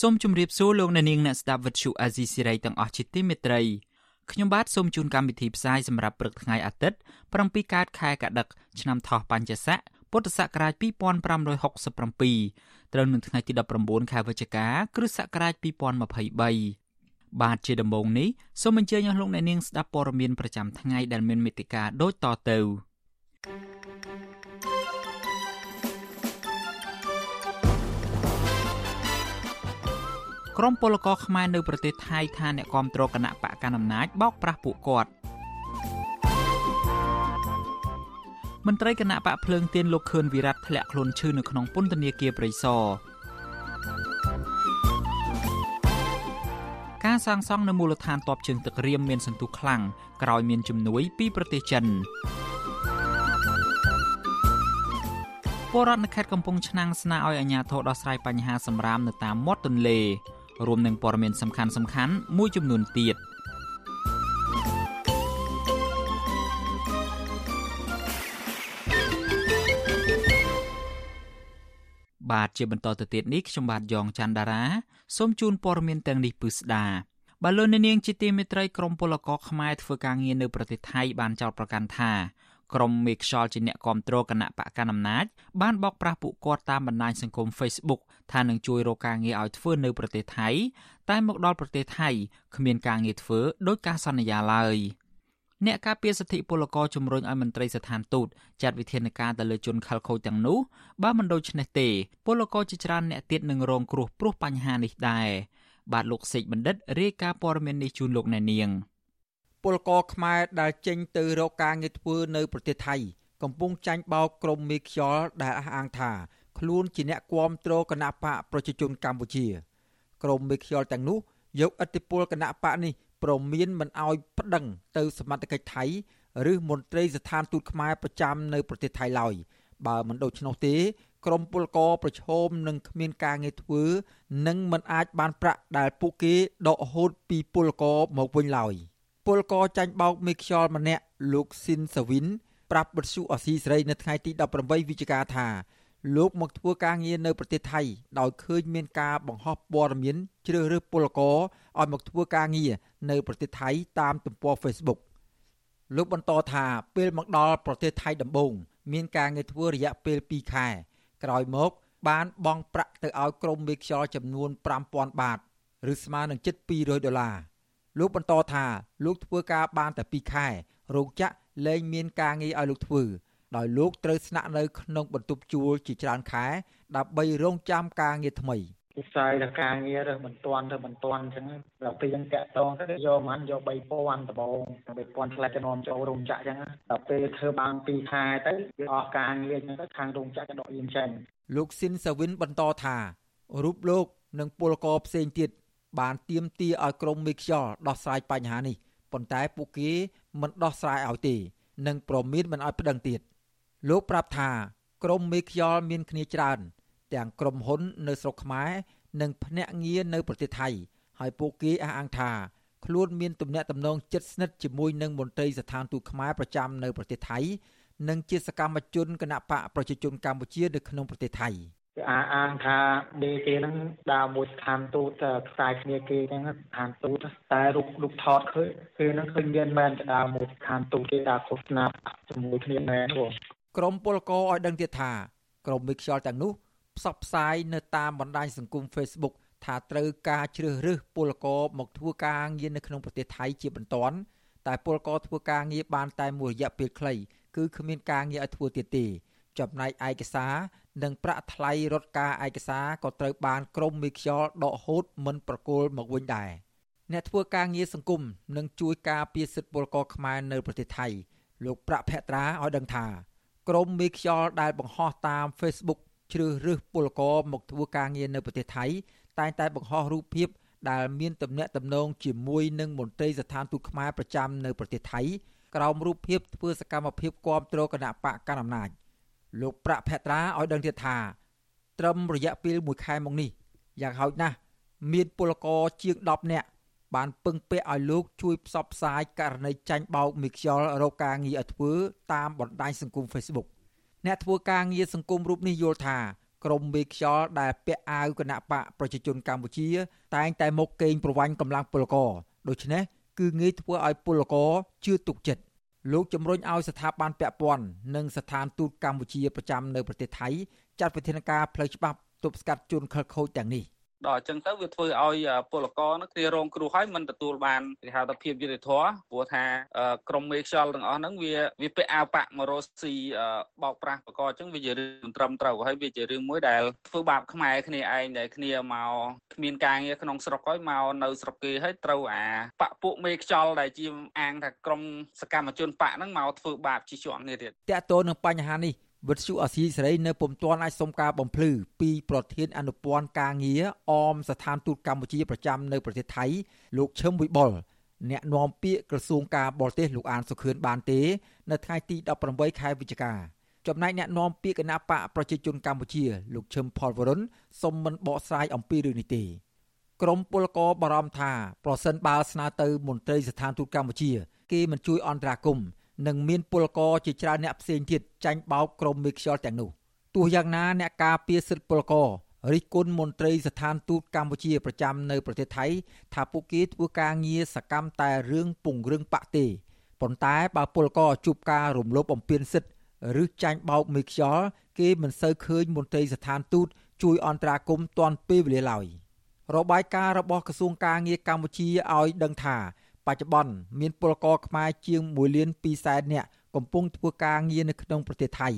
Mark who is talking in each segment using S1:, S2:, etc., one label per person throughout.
S1: សូមជម្រាបសួរលោកអ្នកនាងអ្នកស្ដាប់វិទ្យុអាស៊ីសេរីទាំងអស់ជាទីមេត្រីខ្ញុំបាទសូមជូនកម្មវិធីផ្សាយសម្រាប់ព្រឹកថ្ងៃអាទិត្យ7កើតខែកដិកឆ្នាំថោះបัญចស័កពុទ្ធសករាជ2567ត្រូវនៅថ្ងៃទី19ខែវិច្ឆិកាគ្រិស្តសករាជ2023បាទជាដំបូងនេះសូមអញ្ជើញអស់លោកអ្នកនាងស្ដាប់ព័ត៌មានប្រចាំថ្ងៃដែលមានមេត្តាដូចតទៅ ក្រុមពលករខ្មែរនៅប្រទេសថៃថាអ្នកគាំទ្រគណៈបកកណ្ដាលអំណាចបោកប្រាស់ពួកគាត់មន្ត្រីគណៈបកភ្លើងទៀនលោកខឿនវិរៈធ្លាក់ខ្លួនឈឺនៅក្នុងពន្ធនាគារព្រៃសរការសាងសង់នៅមូលដ្ឋានតបជើងទឹករៀមមានសន្ទុះខ្លាំងក្រោយមានជំនួយពីប្រទេសចិនពលរដ្ឋនៅខេត្តកំពង់ឆ្នាំងស្នើឲ្យអាជ្ញាធរដោះស្រាយបញ្ហាសម្រាមនៅតាមមាត់ទន្លេ រួមនឹងព័ត៌មានសំខាន់ៗមួយចំនួនទៀត។បាទជាបន្តទៅទៀតនេះខ្ញុំបាទយ៉ងច័ន្ទដារាសូមជូនព័ត៌មានទាំងនេះពិស្ដាបាទលោកនាងជាទីមេត្រីក្រមពលករខ្មែរធ្វើការងារនៅប្រទេសថៃបានចោទប្រកាន់ថា ក្រុមមេខ្យល់ជាអ្នកគ្រប់គ្រងគណៈបកកណ្ដាលអំណាចបានបោកប្រាស់ពួកគាត់តាមបណ្ដាញសង្គម Facebook ថានឹងជួយរកការងារឲ្យធ្វើនៅប្រទេសថៃតែមកដល់ប្រទេសថៃគ្មានការងារធ្វើដោយការសន្យាឡើយ។អ្នកការពារសិទ្ធិពលករជំរុញឲ្យមន្ត្រីស្ថានទូតចាត់វិធានការទៅលើជនខិលខូចទាំងនោះបើមិនដូច្នេះទេពលករជាច្រើនអ្នកទៀតនឹងរងគ្រោះព្រោះបញ្ហានេះដែរបាទលោកសេកបណ្ឌិតរាយការណ៍ព័ត៌មាននេះជូនលោកអ្នកនាង
S2: ពលករខ្មែរដែលចេញទៅរកការងារធ្វើនៅប្រទេសថៃ កំពុងចាញ់បោកក្រុមមេខ្យល់ដែលអះអាងថាខ្លួនជាអ្នកគាំទ្រគណៈបកប្រជាជនកម្ពុជាក្រុមមេខ្យល់ទាំងនោះយកអធិបុលគណៈបកនេះព្រមានមិនអោយប្តឹងទៅសមត្ថកិច្ចថៃឬមន្ត្រីស្ថានទូតខ្មែរប្រចាំនៅប្រទេសថៃឡើយបើមិនដូច្នោះទេក្រមពលករប្រឈមនឹងគ្មានការងារធ្វើនិងមិនអាចបានប្រាក់ដែលពួកគេដកហូតពីពលករមកវិញឡើយ ពលករចាញ់បោកមេខ្យល់ម្នាក់លោកស៊ីនសាវិនប្រាប់បទសុអសីសេរីនៅថ្ងៃទី18វិច្ឆិកាថាលោកមកធ្វើការងារនៅប្រទេសថៃដោយឃើញមានការបង្ហោះព័ត៌មានជ្រើសរើសពលករឲ្យមកធ្វើការងារនៅប្រទេសថៃតាមទំព័រ Facebook លោកបន្តថាពេលមកដល់ប្រទេសថៃដំបូងមានការងារធ្វើរយៈពេល2ខែក្រោយមកបានបង់ប្រាក់ទៅឲ្យក្រុមមេខ្យល់ចំនួន5000បាត ឬស្មើនឹងជិត200ដុល្លារ លោកបន្តថាលោកធ្វើការបានតែ2ខែរោងចក្រលែងមានការងារឲ្យលោកធ្វើដោយលោកត្រូវស្នាក់នៅក្នុងបន្ទប់ជួលជាច្រើនខែដើម្បីរងចាំការងារថ្មី
S3: វិស័យដល់ការងាររើសមិនទាន់ទៅមិនទាន់អញ្ចឹងដល់ពេលយើងតាក់តងទៅយកមិនយក3000ដបង3000ឆ្លៃទៅនាំចូលរោងចក្រអញ្ចឹងដល់ពេលធ្វើបាន2ខែទៅវាអស់ការងារអញ្ចឹងទៅខាងរោងចក្រក៏ដកយើងចេញ
S2: លោកស៊ីនសាវិនបន្តថារូបលោកនិងពលករផ្សេងទៀត បានទៀមទាឲ្យក្រមមេខ្យល់ដោះស្រាយបញ្ហានេះប៉ុន្តែពួកគេមិនដោះស្រាយឲ្យទេនិងប្រមានមិនឲ្យប្តឹងទៀតលោកប្រាប់ថាក្រមមេខ្យល់មានគ្នាច្រើន ទាំងក្រុមហ៊ុននៅស្រុកខ្មែរនិងភ្នាក់ងារនៅប្រទេសថៃហើយពួកគេអះអាងថាខ្លួនមានទំនាក់ទំនងជិតស្និទ្ធជាមួយនឹងមន្ត្រីស្ថានទូតខ្មែរប្រចាំនៅប្រទេសថៃ និងជាសកម្មជនគណបកប្រជាជនកម្ពុជានៅក្នុងប្រទេសថៃ
S3: គេ អាអាងថាដេគេនឹងដើរមួយស្ថានទូតខ្សែគ្នាគេហ្នឹងស្ថានទូតតែរូបរូបថតឃើញគេនឹងឃើញមានមែនដើរមួយស្ថានទូតគេដើរឃោសនាជាមួយគ្នាមែនបង
S2: ក្រមពលករឲ្យដឹងទៀតថាក្រមមេខ្យល់ទាំងនោះផ្សព្វផ្សាយនៅតាមបណ្ដាញសង្គម Facebook ថាត្រូវការជ្រើសរើសពលករមកធ្វើការងារនៅក្នុងប្រទេសថៃជាបន្ទាន់តែពលករធ្វើការងារបានតែមួយរយៈពេលខ្លីគឺគ្មានការងារឲ្យធ្វើទៀតទេចំណែកឯកសារ និងប្រាក់ថ្លៃរត់ការឯកសារក៏ត្រូវបានក្រមមេខ្យល់ដកហូតមិនប្រគល់មកវិញដែរអ្នកធ្វើការងារសង្គមនិងជួយការពារសិទ្ធិពលករខ្មែរនៅប្រទេសថៃលោកប្រាក់ភត្រាឲ្យដឹងថាក្រុមមេខ្យល់ដែលបង្ហោះតាម Facebook ជ្រើសរើសពលករមកធ្វើការងារនៅប្រទេសថៃតែងតែបង្ហោះរូបភាពដែលមានទំនាក់ទំនងជាមួយនឹងមន្ត្រីស្ថានទូតខ្មែរប្រចាំនៅប្រទេសថៃក្រោមរូបភាពធ្វើសកម្មភាពគាំទ្រគណៈបកកណ្ដាលអំណាច លោកប្រាក់ភត្រាឲ្យដឹងទៀតថា ត្រឹមរយៈពេល1ខែមកនេះយ៉ាងហោចណាស់មានពលករជាង10នាក់បានពឹងពាក់ឲ្យលោកជួយផ្សព្វផ្សាយករណីចាញ់បោកមីខ្យល់រកការងារឲ្យធ្វើតាមបណ្ដាញសង្គម Facebook អ្នកធ្វើការងារសង្គមរូបនេះយល់ថាក្រមមេខ្យល់ដែលពាក់អាវគណៈបកប្រជាជនកម្ពុជា តែងតែមកកេងប្រវ័ញ្ចកម្លាំងពលករដូច្នេះគឺងាយធ្វើឲ្យពលករជឿទុកចិត្ត លោកជំរុញឲ្យស្ថាប័នពាក់ព័ន្ធនិងស្ថានទូតកម្ពុជាប្រចាំនៅប្រទេសថៃចាត់វិធានការផ្លូវច្បាប់ទប់ស្កាត់ជនខិលខូចទាំងនេះ។
S4: ដល់អញ្ចឹងទៅវាធ្វើឲ្យពលករនោះគ្នារងគ្រោះហើយមិនទទួលបានគេហៅថាភាពយុត្តិធម៌ព្រោះថាក្រមមេខ្យល់ទាំងអស់ហ្នឹងវាវាពាក់អាវប៉ាក់មករស់ស៊ីបោកប្រាស់បកអញ្ចឹងវាជារឿងមិនត្រឹមត្រូវហើយវាជារឿងមួយដែលធ្វើបាបខ្មែរគ្នាឯងដែលគ្នាមកគ្មានការងារក្នុងស្រុកហើយមកនៅស្រុកគេហើយត្រូវអាបាក់ពួកមេខ្យល់ដែលជាអាងថាក្រមសកម្មជនបាក់ហ្នឹងមកធ្វើបាបជាជាន់គ្នាទៀត
S2: តើតើនឹងបញ្ហានេះ វិទ្យុអសីសេរីនៅពុំទាន់អាចសុំការបំភ្លឺពីប្រធានអនុព័ន្ធការងារអមស្ថានទូតកម្ពុជាប្រចាំនៅប្រទេសថៃលោកឈឹមវិបុលអ្នកនាំពាក្យក្រសួងការបរទេសលោកអានសុខឿនបានទេ នៅថ្ងៃទី18ខែវិច្ឆិកាចំណែកអ្នកនាំពាក្យគណៈបកប្រជាជនកម្ពុជា លោកឈឹមផលវរុនសុំមិនបកស្រាយអំពីរឿងនេះទេក្រមពលករបារម្ភថាប្រសិនបើស្នើទៅមន្ត្រីស្ថានទូតកម្ពុជា គេមិនជួយអន្តរាគមន៍ និងមានពលករជាច្រើនអ្នកផ្សេងទៀតចាញ់បោកក្រុមមេខ្យល់ទាំងនោះទោះយ៉ាងណាអ្នកការពារសិទ្ធិពលកររិះគន់មន្ត្រីស្ថានទូតកម្ពុជាប្រចាំនៅប្រទេសថៃថាពួកគេធ្វើការងារសកម្មតែរឿងពង្រឹងបាក់ទេប៉ុន្តែបើពលករជួបការរំលោភបំពានសិទ្ធិឬចាញ់បោកមេខ្យល់គេមិនសូវឃើញមន្ត្រីស្ថានទូតជួយអន្តរាគមន៍ទាន់ពេលវេលាឡើយរបាយការណ៍របស់ក្រសួងការងារកម្ពុជាឲ្យដឹងថា បច្ចុប្បន្នមានពលករខ្មែរជាង1លាន2សែននាក់កំពុងធ្វើការងារនៅក្នុងប្រទេសថៃ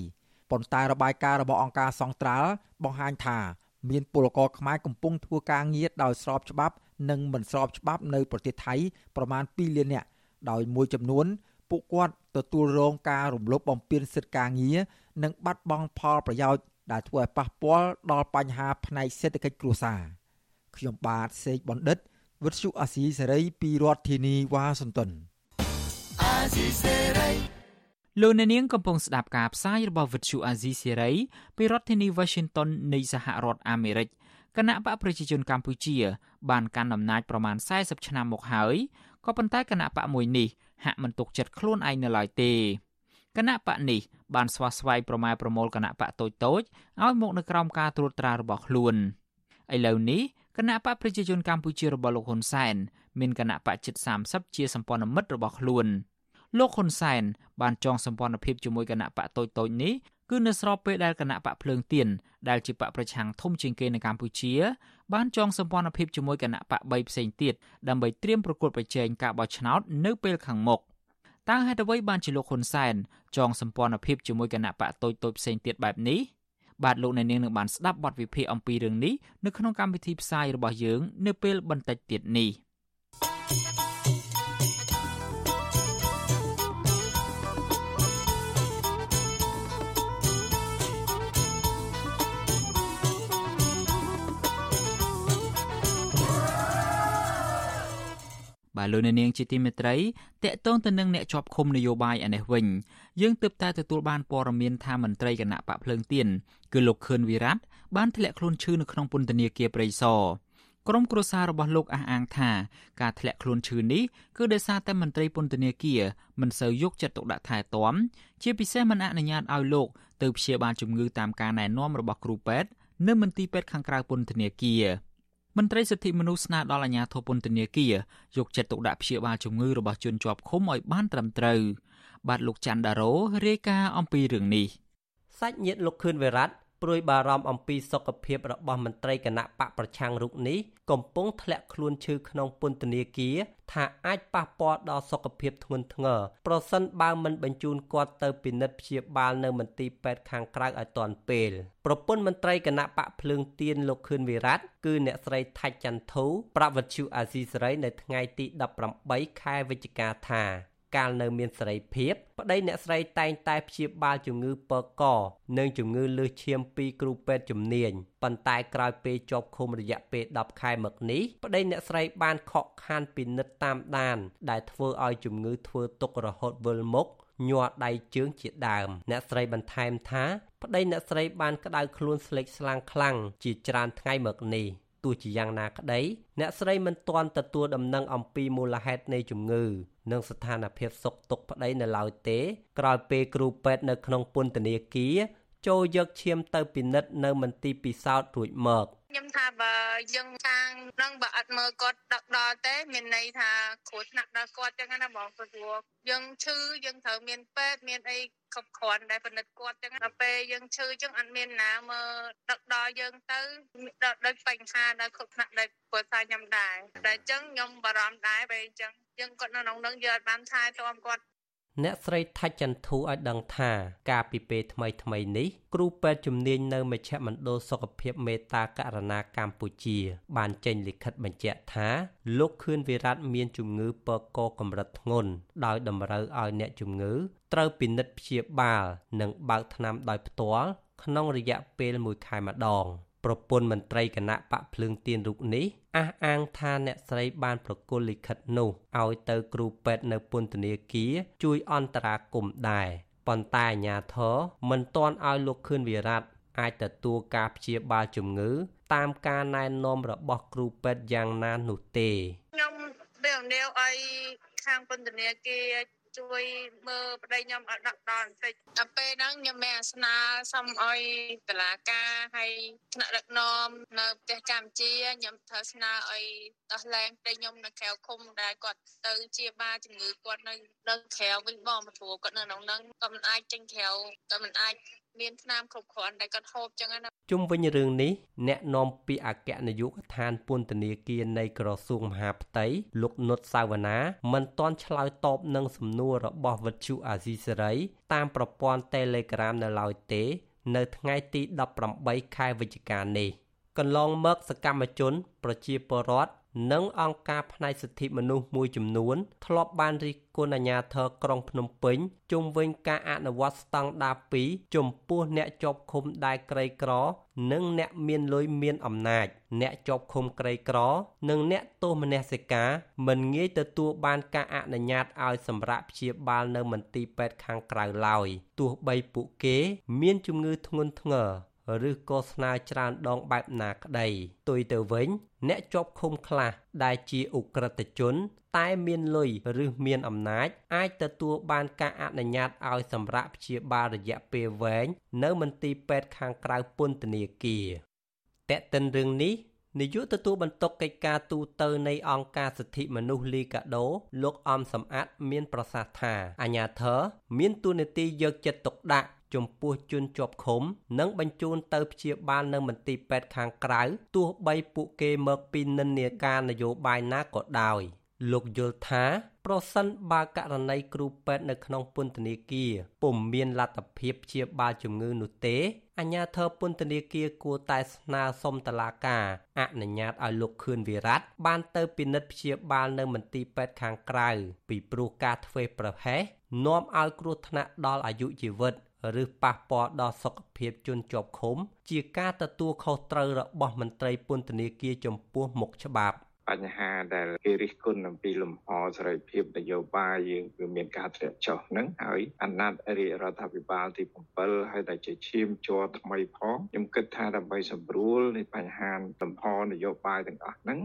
S2: ប៉ុន្តែរបាយការណ៍របស់អង្គការសង្ត្រាល់បង្ហាញថាមានពលករខ្មែរកំពុងធ្វើការងារដោយស្របច្បាប់ និងមិនស្របច្បាប់នៅប្រទេសថៃប្រមាណ2លាននាក់ដោយមួយចំនួនពួកគាត់ទទួលរងការរំលោភបំពានសិទ្ធិការងារនិងបាត់បង់ផលប្រយោជន៍ដែលធ្វើឲ្យប៉ះពាល់ដល់បញ្ហាផ្នែកសេដ្ឋកិច្ចគ្រួសារខ្ញុំបាទសេកបណ្ឌិត វិទ្យុអាស៊ីសេរីពីរដ្ឋធានីវ៉ាស៊ីនតោនអាស៊ីសេ
S1: រីលោកអ្នកនាងកំពុងស្ដាប់ការផ្សាយរបស់វិទ្យុអាស៊ីសេរីពីរដ្ឋធានី Washington នៃសហរដ្ឋអាមេរិកគណៈបកប្រជាជនកម្ពុជា បានកាន់អំណាចប្រមាណ40ឆ្នាំមកហើយក៏ប៉ុន្តែគណៈបកមួយនេះហាក់មិនទុកចិត្តខ្លួនឯងនៅឡើយទេគណៈបកនេះបានស្វាស្វែងប្រម៉ែប្រមូលគណៈបកតូចតូចឲ្យមកនៅក្រោមការត្រួតត្រារបស់ខ្លួនឥឡូវនេះ គណៈបកប្រជាជនកម្ពុជារបស់លោកហ៊ុនសែនមានគណៈបកជិត30ជាសម្ព័ន្ធមិត្តរបស់ខ្លួនលោកហ៊ុនសែនបានចងសម្ព័ន្ធភាពជាមួយគណៈបកតូចតូចនេះគឺនៅស្របពេលដែលគណៈបកភ្លើងទៀនដែលជាបកប្រឆាំងធំជាងគេនៅកម្ពុជាបានចងសម្ព័ន្ធភាពជាមួយគណៈបក3ផ្សេងទៀតដើម្បីត្រៀមប្រកួតប្រជែងការបោះឆ្នោតនៅពេលខាងមុខតើហេតុអ្វីបានជាលោកហ៊ុនសែនចងសម្ព័ន្ធភាពជាមួយគណៈបកតូចតូចផ្សេងទៀតបែបនេះ បាទលោកអ្នកនាងនឹងបានស្ដាប់បទវិភាគអំពីរឿងនេះនៅក្នុងកម្មវិធីផ្សាយរបស់យើង នៅពេលបន្តិចទៀតនេះ។ បាទលោកអ្នកនាងជាទីមេត្រីតកតងទៅនឹងអ្នកជាប់ឃុំនយោបាយឯនេះវិញយើងទើបតែទទួលបានព័ត៌មានថាមន្ត្រីគណៈបកភ្លើងទៀនគឺលោកខឿនវិរៈបានធ្លាក់ខ្លួនឈឺនៅក្នុងពន្ធនាគារព្រៃសរក្រុមគ្រួសាររបស់លោកអះអាងថាការធ្លាក់ខ្លួនឈឺនេះគឺដោយសារតែមន្ត្រីពន្ធនាគារមិនសូវយកចិត្តទុកដាក់ថែទាំជាពិសេសមិនអនុញ្ញាតឲ្យលោកទៅព្យាបាលជំងឺតាមការណែនាំរបស់គ្រូពេទ្យនៅមន្ទីរពេទ្យខាងក្រៅពន្ធនាគារ មន្ត្រីសិទ្ធិមនុស្សស្នើដល់អាជ្ញាធរពន្ធនាគារយកចិត្តទុកដាក់ព្យាបាលជំងឺរបស់ជនជាប់ឃុំឲ្យបានត្រឹមត្រូវបាទលោកច័ន្ទដារ៉ូរាយការណ៍អំពីរឿងនេះ
S5: សាច់ញាតិលោកខឿនវិរៈព្រួយបារម្ភអំពីសុខភាពរបស់មន្ត្រីគណៈបកប្រឆាំងរូបនេះ កំពុងធ្លាក់ខ្លួនឈឺក្នុងពន្ធនាគារថាអាចប៉ះពាល់ដល់សុខភាពធ្ងន់ធ្ងរប្រសិនបើមិនបញ្ជូនគាត់ទៅពិនិត្យព្យាបាលនៅមន្ទីរពេទ្យខាងក្រៅឲ្យទាន់ពេលប្រពន្ធមន្ត្រីគណៈបកភ្លើងទៀនលោកខឿនវិរៈគឺអ្នកស្រីថាច់ចន្ទធូប្រវត្តិជអាស៊ីសេរីនៅថ្ងៃទី18ខែវិច្ឆិកាថា កាលនៅមានសេរីភាពប្តីអ្នកស្រីតែងតែព្យាបាលជំងឺពើកនិងជំងឺលើសឈាមពីគ្រូពេទ្យជំនាញប៉ុន្តែក្រោយពេលជាប់ឃុំរយៈពេល10ខែមកនេះប្តីអ្នកស្រីបានខកខានពិនិត្យតាមដាន ដែលធ្វើឲ្យជំងឺធ្វើទុករហូតវិលមុខញ័រដៃជើងជាដើម អ្នកស្រីបន្ថែមថាប្តីអ្នកស្រីបានក្តៅខ្លួនស្លេកស្លាំងខ្លាំងជាច្រើនថ្ងៃមកនេះទោះជាយ៉ាងណាក្តី អ្នកស្រីមិនទាន់ទទួលដំណឹងអំពីមូលហេតុនៃជំងឺ និងស្ថានភាពសុខទុក្ខប្តីនៅឡើយទេ ក្រោយពេលគ្រូពេទ្យនៅក្នុងពន្ធនាគារចូលយកឈាមទៅពិនិត្យនៅមន្ទីរពិសោធន៍រួចមក
S6: ខ្ញុំថាបើយើងខាងនឹងបើអត់មើលគាត់ដឹកដល់ទេមានន័យថាគ្រោះថ្នាក់ដល់គាត់ចឹងណាបងព្រោះយើងឈឺយើងត្រូវមានពេទ្យមានអីគ្រប់គ្រាន់ដែលពិនិត្យគាត់ចឹងដល់ពេលយើងឈឺចឹងអត់មានណាមើលដឹកដល់យើងទៅដល់បញ្ហាដល់គ្រប់ថ្នាក់ដែលព្រោះថាខ្ញុំដែរតែចឹងខ្ញុំបារម្ភដែរពេលចឹងយើងគាត់នៅក្នុងនឹងយើងអត់បានថែទាំគាត់
S5: អ្នកស្រីថាច់ចន្ទធូឲ្យដឹងថាកាលពីពេលថ្មីថ្មីនេះគ្រូពេទ្យជំនាញនៅមជ្ឈមណ្ឌលសុខភាពមេតាករណាកម្ពុជា បានចេញលិខិតបញ្ជាក់ថាលោកខឿនវិរៈមានជំងឺពកកកម្រិតធ្ងន់ដោយតម្រូវឲ្យអ្នកជំងឺត្រូវពិនិត្យព្យាបាល និងបើកថ្នាំដោយផ្ទាល់ក្នុងរយៈពេល1ខែម្ដង។ ប្រពន្ធមន្ត្រីគណៈបកភ្លើងទៀនរូបនេះអះអាងថាអ្នកស្រីបានប្រគល់លិខិតនោះឲ្យទៅគ្រូពេទ្យនៅពន្ធនាគារជួយអន្តរាគមន៍ដែរប៉ុន្តែអាជ្ញាធរមិនទាន់ឲ្យលោកខឿនវិរៈអាចទទួលការព្យាបាលជំងឺតាមការណែនាំរបស់គ្រូពេទ្យយ៉ាងណានោះទេ
S6: ខ្ញុំវាអំនាវឲ្យខាងពន្ធនាគារ ជួយមើលប្តីខ្ញុំឲ្យដាក់ដល់បន្តិចដល់ពេលហ្នឹងខ្ញុំមានអាសនាសុំឲ្យតឡាការហើយថ្នាក់ដឹកនាំនៅប្រទេសកម្ពុជាខ្ញុំត្រូវស្នើឲ្យដោះលែងប្តីខ្ញុំនៅក្រៅឃុំដែលគាត់ទៅជាបាលជំងឺគាត់នៅនៅក្រៅវិញបងព្រោះគាត់នៅក្នុងហ្នឹងគាត់មិនអាចចេញក្រៅគាត់មិនអាច មានថ្នាំគ្រប់គ្រាន់ដែលគាត់ហូបចឹងណា
S5: ជុំវិញរឿងនេះអ្នកនាំពាក្យអគ្គនាយកដ្ឋានពន្ធនាគារនៃក្រសួងមហាផ្ទៃលោកនុតសាវណ្ណាមិនទាន់ឆ្លើយតបនឹងសំណួររបស់វិទ្យុអាស៊ីសេរីតាមប្រព័ន្ធ Telegram នៅឡើយទេ នៅថ្ងៃទី18ខែវិច្ឆិកានេះកន្លងមកសកម្មជន ប្រជាពលរដ្ឋ និងអង្គការផ្នែកសិទ្ធិមនុស្សមួយចំនួនធ្លាប់បានរិះគន់អាជ្ញាធរក្រុងភ្នំពេញជុំវិញការអនុវត្តស្តង់ដារ2ចំពោះអ្នកជាប់ឃុំដែលក្រីក្រ និងអ្នកមានលុយមានអំណាច អ្នកជាប់ឃុំក្រីក្រ និងអ្នកទោសមនសិការមិនងាយទទួលបានការអនុញ្ញាតឲ្យសម្រាប់ព្យាបាលនៅមន្ទីរពេទ្យខាងក្រៅឡើយទោះបីពួកគេ មានជំងឺធ្ងន់ធ្ងរ ឬក៏ស្នើច្រើនដងបែបណាក្តីទុយទៅវិញ អ្នកជាប់ឃុំខ្លះដែលជាអ ுக ្រិតជន តែមានលុយឬមានអំណាច អាចទទួលបានការអនុញ្ញាតឲ្យសម្រាប់ព្យាបាលរយៈពេលវែងនៅមន្ទីរពេទ្យខាងក្រៅពន្ធនាគារតែកតិនរឿងនេះនាយកទទួលបន្ទុកកិច្ចការទូតនៃអង្គការសិទ្ធិមនុស្សលីកាដូ លោកអំសំអាត មានប្រសាសន៍ថាអាញាធរមានទួនាទីយកចិត្តទុកដាក់ ចំពោះជនជាប់ឃុំនិងបញ្ជូនទៅព្យាបាលនៅមន្ទីរពេទ្យខាងក្រៅទោះបីពួកគេមកពីនិន្នាការនយោបាយណាក៏ដោយលោកយល់ថាប្រសិនបើករណីគ្រូពេទ្យនៅក្នុងពន្ធនាគារពុំមានលទ្ធភាពព្យាបាលជំងឺនោះទេអាជ្ញាធរពន្ធនាគារគួរតែស្នើសុំតុលាការអនុញ្ញាតឲ្យលោកខឿនវិរៈបានទៅពិនិត្យព្យាបាលនៅមន្ទីរពេទ្យខាងក្រៅពីព្រោះការធ្វើប្រហែសនាំឲ្យគ្រោះថ្នាក់ដល់អាយុជីវិត ឬប៉ះពាល់ដល់សុខភាពជនជាប់ឃុំ ជាការទទួលខុសត្រូវរបស់មន្ត្រីពន្ធនាគារចំពោះមុខច្បាប់
S7: បញ្ហាដែលគេរិះគន់អំពីលំហសេរីភាពនយោបាយយើងគឺមានការធ្លាក់ចុះហ្នឹងហើយអាណត្តិរាជរដ្ឋាភិបាលទី7ហើយតែជាឈាមជ័រថ្មីផងខ្ញុំគិតថាដើម្បីសម្រួលនៃបញ្ហាលំហនយោបាយទាំងអស់ហ្នឹង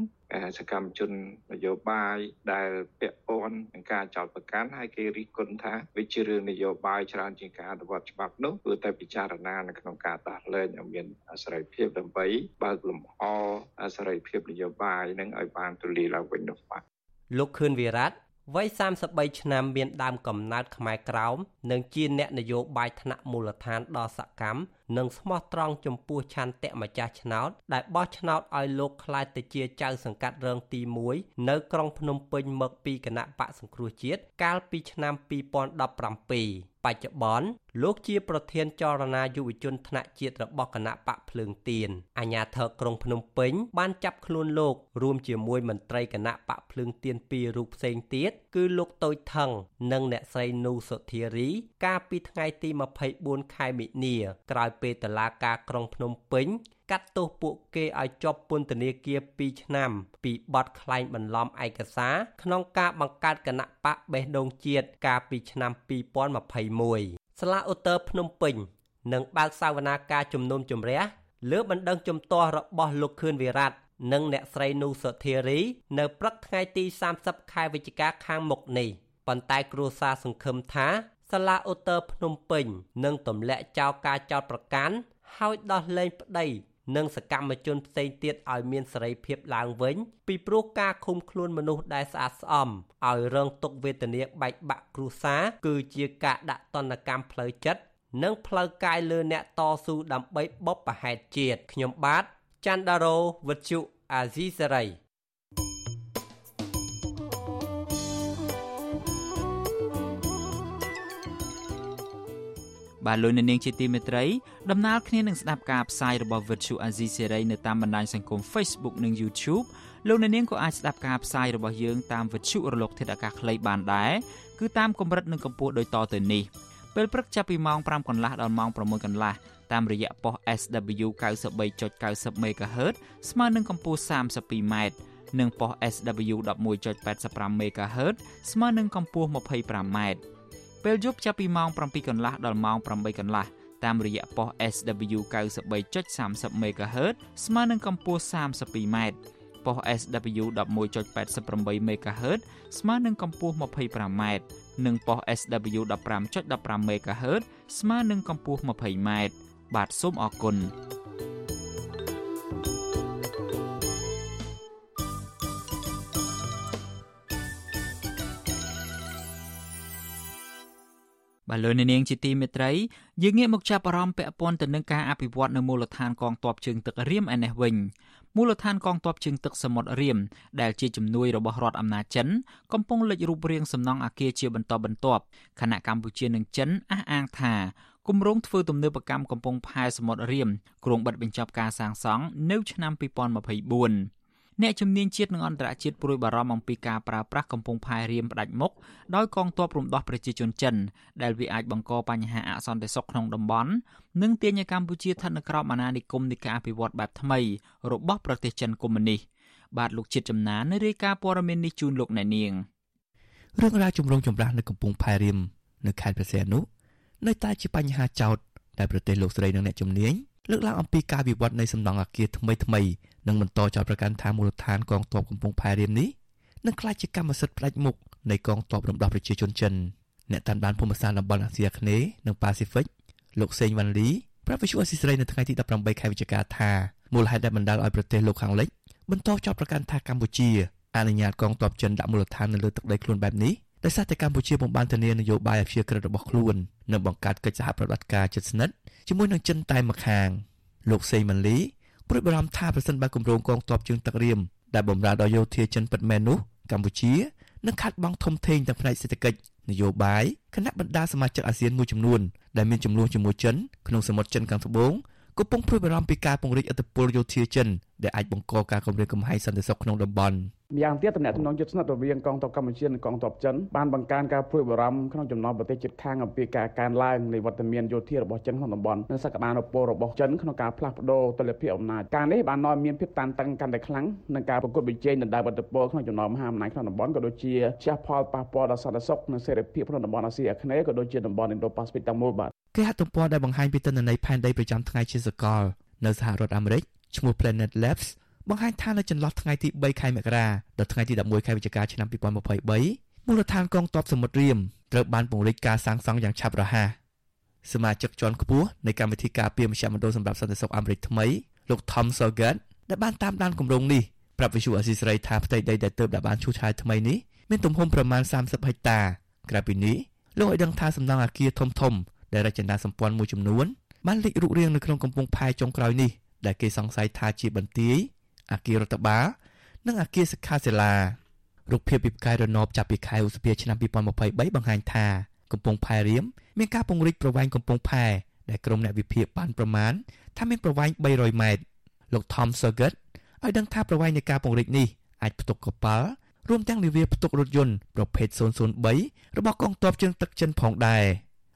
S7: សកម្មជននយោបាយដែលពាក់ព័ន្ធនឹងការចោទប្រកាន់ហើយគេរិះគន់ថាវាជារឿងនយោបាយច្រើនជាងការអនុវត្តច្បាប់នោះគឺតែពិចារណានៅក្នុងការដោះលែងឲ្យមានសេរីភាពដើម្បីបើកលំហសេរីភាពនយោបាយនឹងឲ្យបានទូលាយឡើងវិញនោះបាទ
S5: លោកខឿនវិរៈ វ័យ33ឆ្នាំមានដើមកំណើតខ្មែរក្រោមនិងជាអ្នកនយោបាយថ្នាក់មូលដ្ឋានដ៏សកម្មនិងស្មោះត្រង់ចំពោះឆន្ទៈម្ចាស់ឆ្នោតដែលបោះឆ្នោតឲ្យលោកក្លាយទៅជាចៅសង្កាត់រងទី1នៅក្រុងភ្នំពេញមកពីគណៈបកសង្គ្រោះជាតិកាលពីឆ្នាំ2017 បច្ចុប្បន្នលោកជាប្រធានចលនាយុវជនថ្នាក់ជាតិរបស់គណៈបកភ្លើងទៀនអាញាធរក្រុងភ្នំពេញបានចាប់ខ្លួនលោករួមជាមួយមន្ត្រីគណៈបកភ្លើងទៀនពីររូបផ្សេងទៀតគឺលោកតូចថងនិងអ្នកស្រីនូសុធារី កាលពីថ្ងៃទី24ខែមិនិនាក្រោយពេលតឡាការក្រុងភ្នំពេញកាត់ទោសពួកគេឲ្យជាប់ពន្ធនាគារ2ឆ្នាំ ពីបទក្លែងបន្លំឯកសារក្នុងការបង្កើតគណៈបកបេះដូងជាតិកាលពីឆ្នាំ2021សាលាឧត្តរភ្នំពេញនឹងបើកសវនាការជំនុំជម្រះលើបណ្ដឹងជំទាស់របស់លោកខឿនវិរៈនិងអ្នកស្រីនូសុធារី នៅព្រឹកថ្ងៃទី30ខែវិច្ឆិកាខាងមុខនេះប៉ុន្តែគ្រួសារសង្ឃឹមថាសាលាឧត្តរភ្នំពេញនឹងទម្លាក់ចោលការចោទប្រកាន់ហើយដោះលែងប្តី និងសកម្មជនផ្សេងទៀតឲ្យមានសេរីភាពឡើងវិញ ពីព្រោះការឃុំខ្លួនមនុស្សដែលស្អាតស្អំឲ្យរងទុក្ខវេទនាបែកបាក់គ្រួសារគឺជាការដាក់ទណ្ឌកម្មផ្លូវចិត្តនិងផ្លូវកាយលើអ្នកតស៊ូដើម្បីបបប្រហែតជាតិខ្ញុំបាទច័ន្ទដារោវុទ្ធុអាស៊ីសេរី
S1: បាទលោកអ្នកនាងជាទីមេត្រីដំណើរគ្នានឹងស្ដាប់ការផ្សាយរបស់ Virtual Azizi Series នៅតាមបណ្ដាញសង្គម Facebook និង YouTube លោកអ្នកនាងក៏អាចស្ដាប់ការផ្សាយរបស់យើងតាម Virtual រលកធាតុអាកាសខ្លីបានដែរគឺតាមកម្រិតនិងកម្ពស់ដូចតទៅនេះពេលព្រឹកចាប់ពីម៉ោង5កន្លះដល់ម៉ោង6កន្លះតាមរយៈប៉ុស SW 93.90 MHz ស្មើនឹងកម្ពស់ 32m និងប៉ុស SW 11.85 MHz ស្មើនឹងកម្ពស់ 25m ពេលយប់ចាប់ពីម៉ោង7កន្លះដល់ម៉ោង8កន្លះតាមរយៈប៉ុស SW 93.30 MHz ស្មើនឹងកម្ពស់ 32m ប៉ុស SW 11.88 MHz ស្មើនឹងកម្ពស់ 25m និងប៉ុស SW 15.15 MHz ស្មើនឹងកម្ពស់ 20m បាទសូមអរគុណ បាទលោកនាងជាទីមេត្រីយើងងាកមកចាប់អារម្មណ៍ពាក់ព័ន្ធទៅនឹងការអភិវឌ្ឍនៅមូលដ្ឋានកងទ័ពជើងទឹករៀមឯនេះវិញមូលដ្ឋានកងទ័ពជើងទឹកសមុទ្ររៀមដែលជាជំនួយរបស់រដ្ឋអំណាចចិនកំពុងលេចរូបរាងសំណង់អគារជាបន្តបន្ទាប់ខណៈកម្ពុជានិងចិនអះអាងថាគម្រោងធ្វើទំនើបកម្មកំពង់ផែសមុទ្ររៀមគ្រោងបិទបញ្ចប់ការសាងសង់នៅឆ្នាំ2024 អ្នកជំនាញជាតិនិងអន្តរជាតិព្រួយបារម្ភអំពីការប្រើប្រាស់កំពង់ផែរៀមផ្ដាច់មុខដោយកងទ័ពរំដោះប្រជាជនចិនដែលវាអាចបង្កបញ្ហាអសន្តិសុខក្នុងតំបន់និងទាញឲ្យកម្ពុជាស្ថិតនៅក្រោមអាណានិគមនៃការអភិវឌ្ឍបែបថ្មីរបស់ប្រទេសចិនកុម្មុយនីសបាទលោកជាតិចំណានរាយការណ៍ព័ត៌មាននេះជូនលោកអ្នកនាង
S8: រឿងរ៉ាវជំរងចម្រាស់នៅកំពង់ផែរៀមនៅខេត្តព្រះសីហនុនៅតែជាបញ្ហាចោតដែលប្រទេសលោកស្រីនិងអ្នកជំនាញ លើកឡើងអំពីការវិវត្តនៃសំណង់អគារថ្មីថ្មីនិងបន្តចោទប្រកាន់ថាមូលដ្ឋានកងទ័ពកំពង់ផែរៀមនេះនឹងក្លាយជាកម្មសិទ្ធិផ្ដាច់មុខនៃកងទ័ពរំដោះប្រជាជនចិនអ្នកតាមដានភូមិសាស្ត្រតំបន់អាស៊ីអាគ្នេយ៍និងប៉ាស៊ីហ្វិកលោកសេងវ៉ាន់លីប្រាប់វិទ្យុអស៊ីសេរីនៅថ្ងៃទី18ខែវិច្ឆិកាថាមូលហេតុដែលបណ្ដាលឲ្យប្រទេសលោកខាងលិចបន្តចោទប្រកាន់ថាកម្ពុជាអនុញ្ញាតកងទ័ពចិនដាក់មូលដ្ឋាននៅលើទឹកដីខ្លួនបែបនេះ ដោយសារតែកម្ពុជាពុំបានធានានយោបាយអភិជាក្រិតរបស់ខ្លួននិងបង្កើតកិច្ចសហប្រតិបត្តិការជិតស្និទ្ធជាមួយនឹងចិនតែម្ខាងលោកសេងម៉ាលីព្រួយបារម្ភថាប្រសិនបើគម្រោងកងទ័ពជើងទឹករៀមដែលបំរើដល់យោធាចិនពិតមែននោះកម្ពុជានឹងខាត់បង់ធំធេងទាំងផ្នែកសេដ្ឋកិច្ចនយោបាយគណៈបណ្ដាសមាជិកអាស៊ានមួយចំនួនដែលមានចំនួនជាមួយចិនក្នុងសមុទ្រចិនខាងត្បូងកំពុងព្រួយបារម្ភពីការពង្រីកឥទ្ធិពលយោធាចិនដែលអាចបង្កការគំរាមកំហែងសន្តិសុខក្នុងតំបន់
S9: ម្យ៉ាងទៀតតំណែងទំនងយុទ្ធសាស្ត្ររវាងកងទ័ពកម្ពុជានិងកងទ័ពចិនបានបង្កើនការព្រួយបារម្ភក្នុងចំណោមប្រទេសជិតខាងអំពីការកើនឡើងនៃវត្តមានយោធារបស់ចិនក្នុងតំបន់និងសក្តានុពលរបស់ចិនក្នុងការផ្លាស់ប្ដូរទិដ្ឋភាពអំណាចការនេះបាននាំមានភាពតានតឹងកាន់តែខ្លាំងនឹងការប្រកួតប្រជែងដណ្ដើមឥទ្ធិពលក្នុងចំណោមមហាអំណាចក្នុងតំបន់ក៏ដូចជាជះផលប៉ះពាល់ដល់សន្តិសុខនិងសេរីភាពក្នុងតំបន់អាស៊ីអាគ្នេយ៍ក៏ដូចជាតំបន់ Indo-Pacific ទាំងមូលបាទ
S8: គេហទំព័រដែលបង្ហាញពីទិន្នន័យផែនដីប្រចាំថ្ងៃជាសកលនៅសហរដ្ឋអាមេរិកឈ្មោះ Planet Labs បង្ហាញថានៅចន្លោះថ្ងៃទី3ខែមករាដល់ថ្ងៃទី11ខែវិច្ឆិកាឆ្នាំ2023មូលដ្ឋានកងទ័ពសមុទ្ររៀមត្រូវបានពង្រីកការសាងសង់យ៉ាងឆាប់រហ័សសមាជិកជាន់ខ្ពស់នៃកម្មវិធីការពារមជ្ឈមណ្ឌលសម្រាប់សន្តិសុខអាមេរិកថ្មីលោក Tom Sorgat ដែលបានតាមដានគម្រោងនេះប្រាប់វិសុអាស៊ីសេរីថាផ្ទៃដីដែលទើបបានឈូសឆាយថ្មីនេះមានទំហំប្រមាណ30ហិកតាក្រៅពីនេះលោកឲ្យដឹងថាសំណង់អគារធំធំដែលរចនាសម្ព័ន្ធមួយចំនួនបានលេចរូបរាងនៅក្នុងកំពង់ផែចុងក្រោយនេះដែលគេសង្ស័យថាជាបន្ទាយ អគាររដ្ឋបាលនិងអគារសិក្ខាសាលារូបភាពពីផ្កាយរណបចាប់ពីខែឧសភាឆ្នាំ2023បង្ហាញថាកំពង់ផែរៀមមានការពង្រីកប្រវែងកំពង់ផែដែលក្រុមអ្នកវិភាគបានប្រមាណថាមានប្រវែង300ម៉ែត្រលោក Tom Surgut ឲ្យដឹងថាប្រវែងនៃការពង្រីកនេះអាចផ្ទុកកប៉ាល់រួមទាំងនាវាផ្ទុករថយន្តប្រភេទ003របស់កងទ័ពជើងទឹកចិនផងដែរ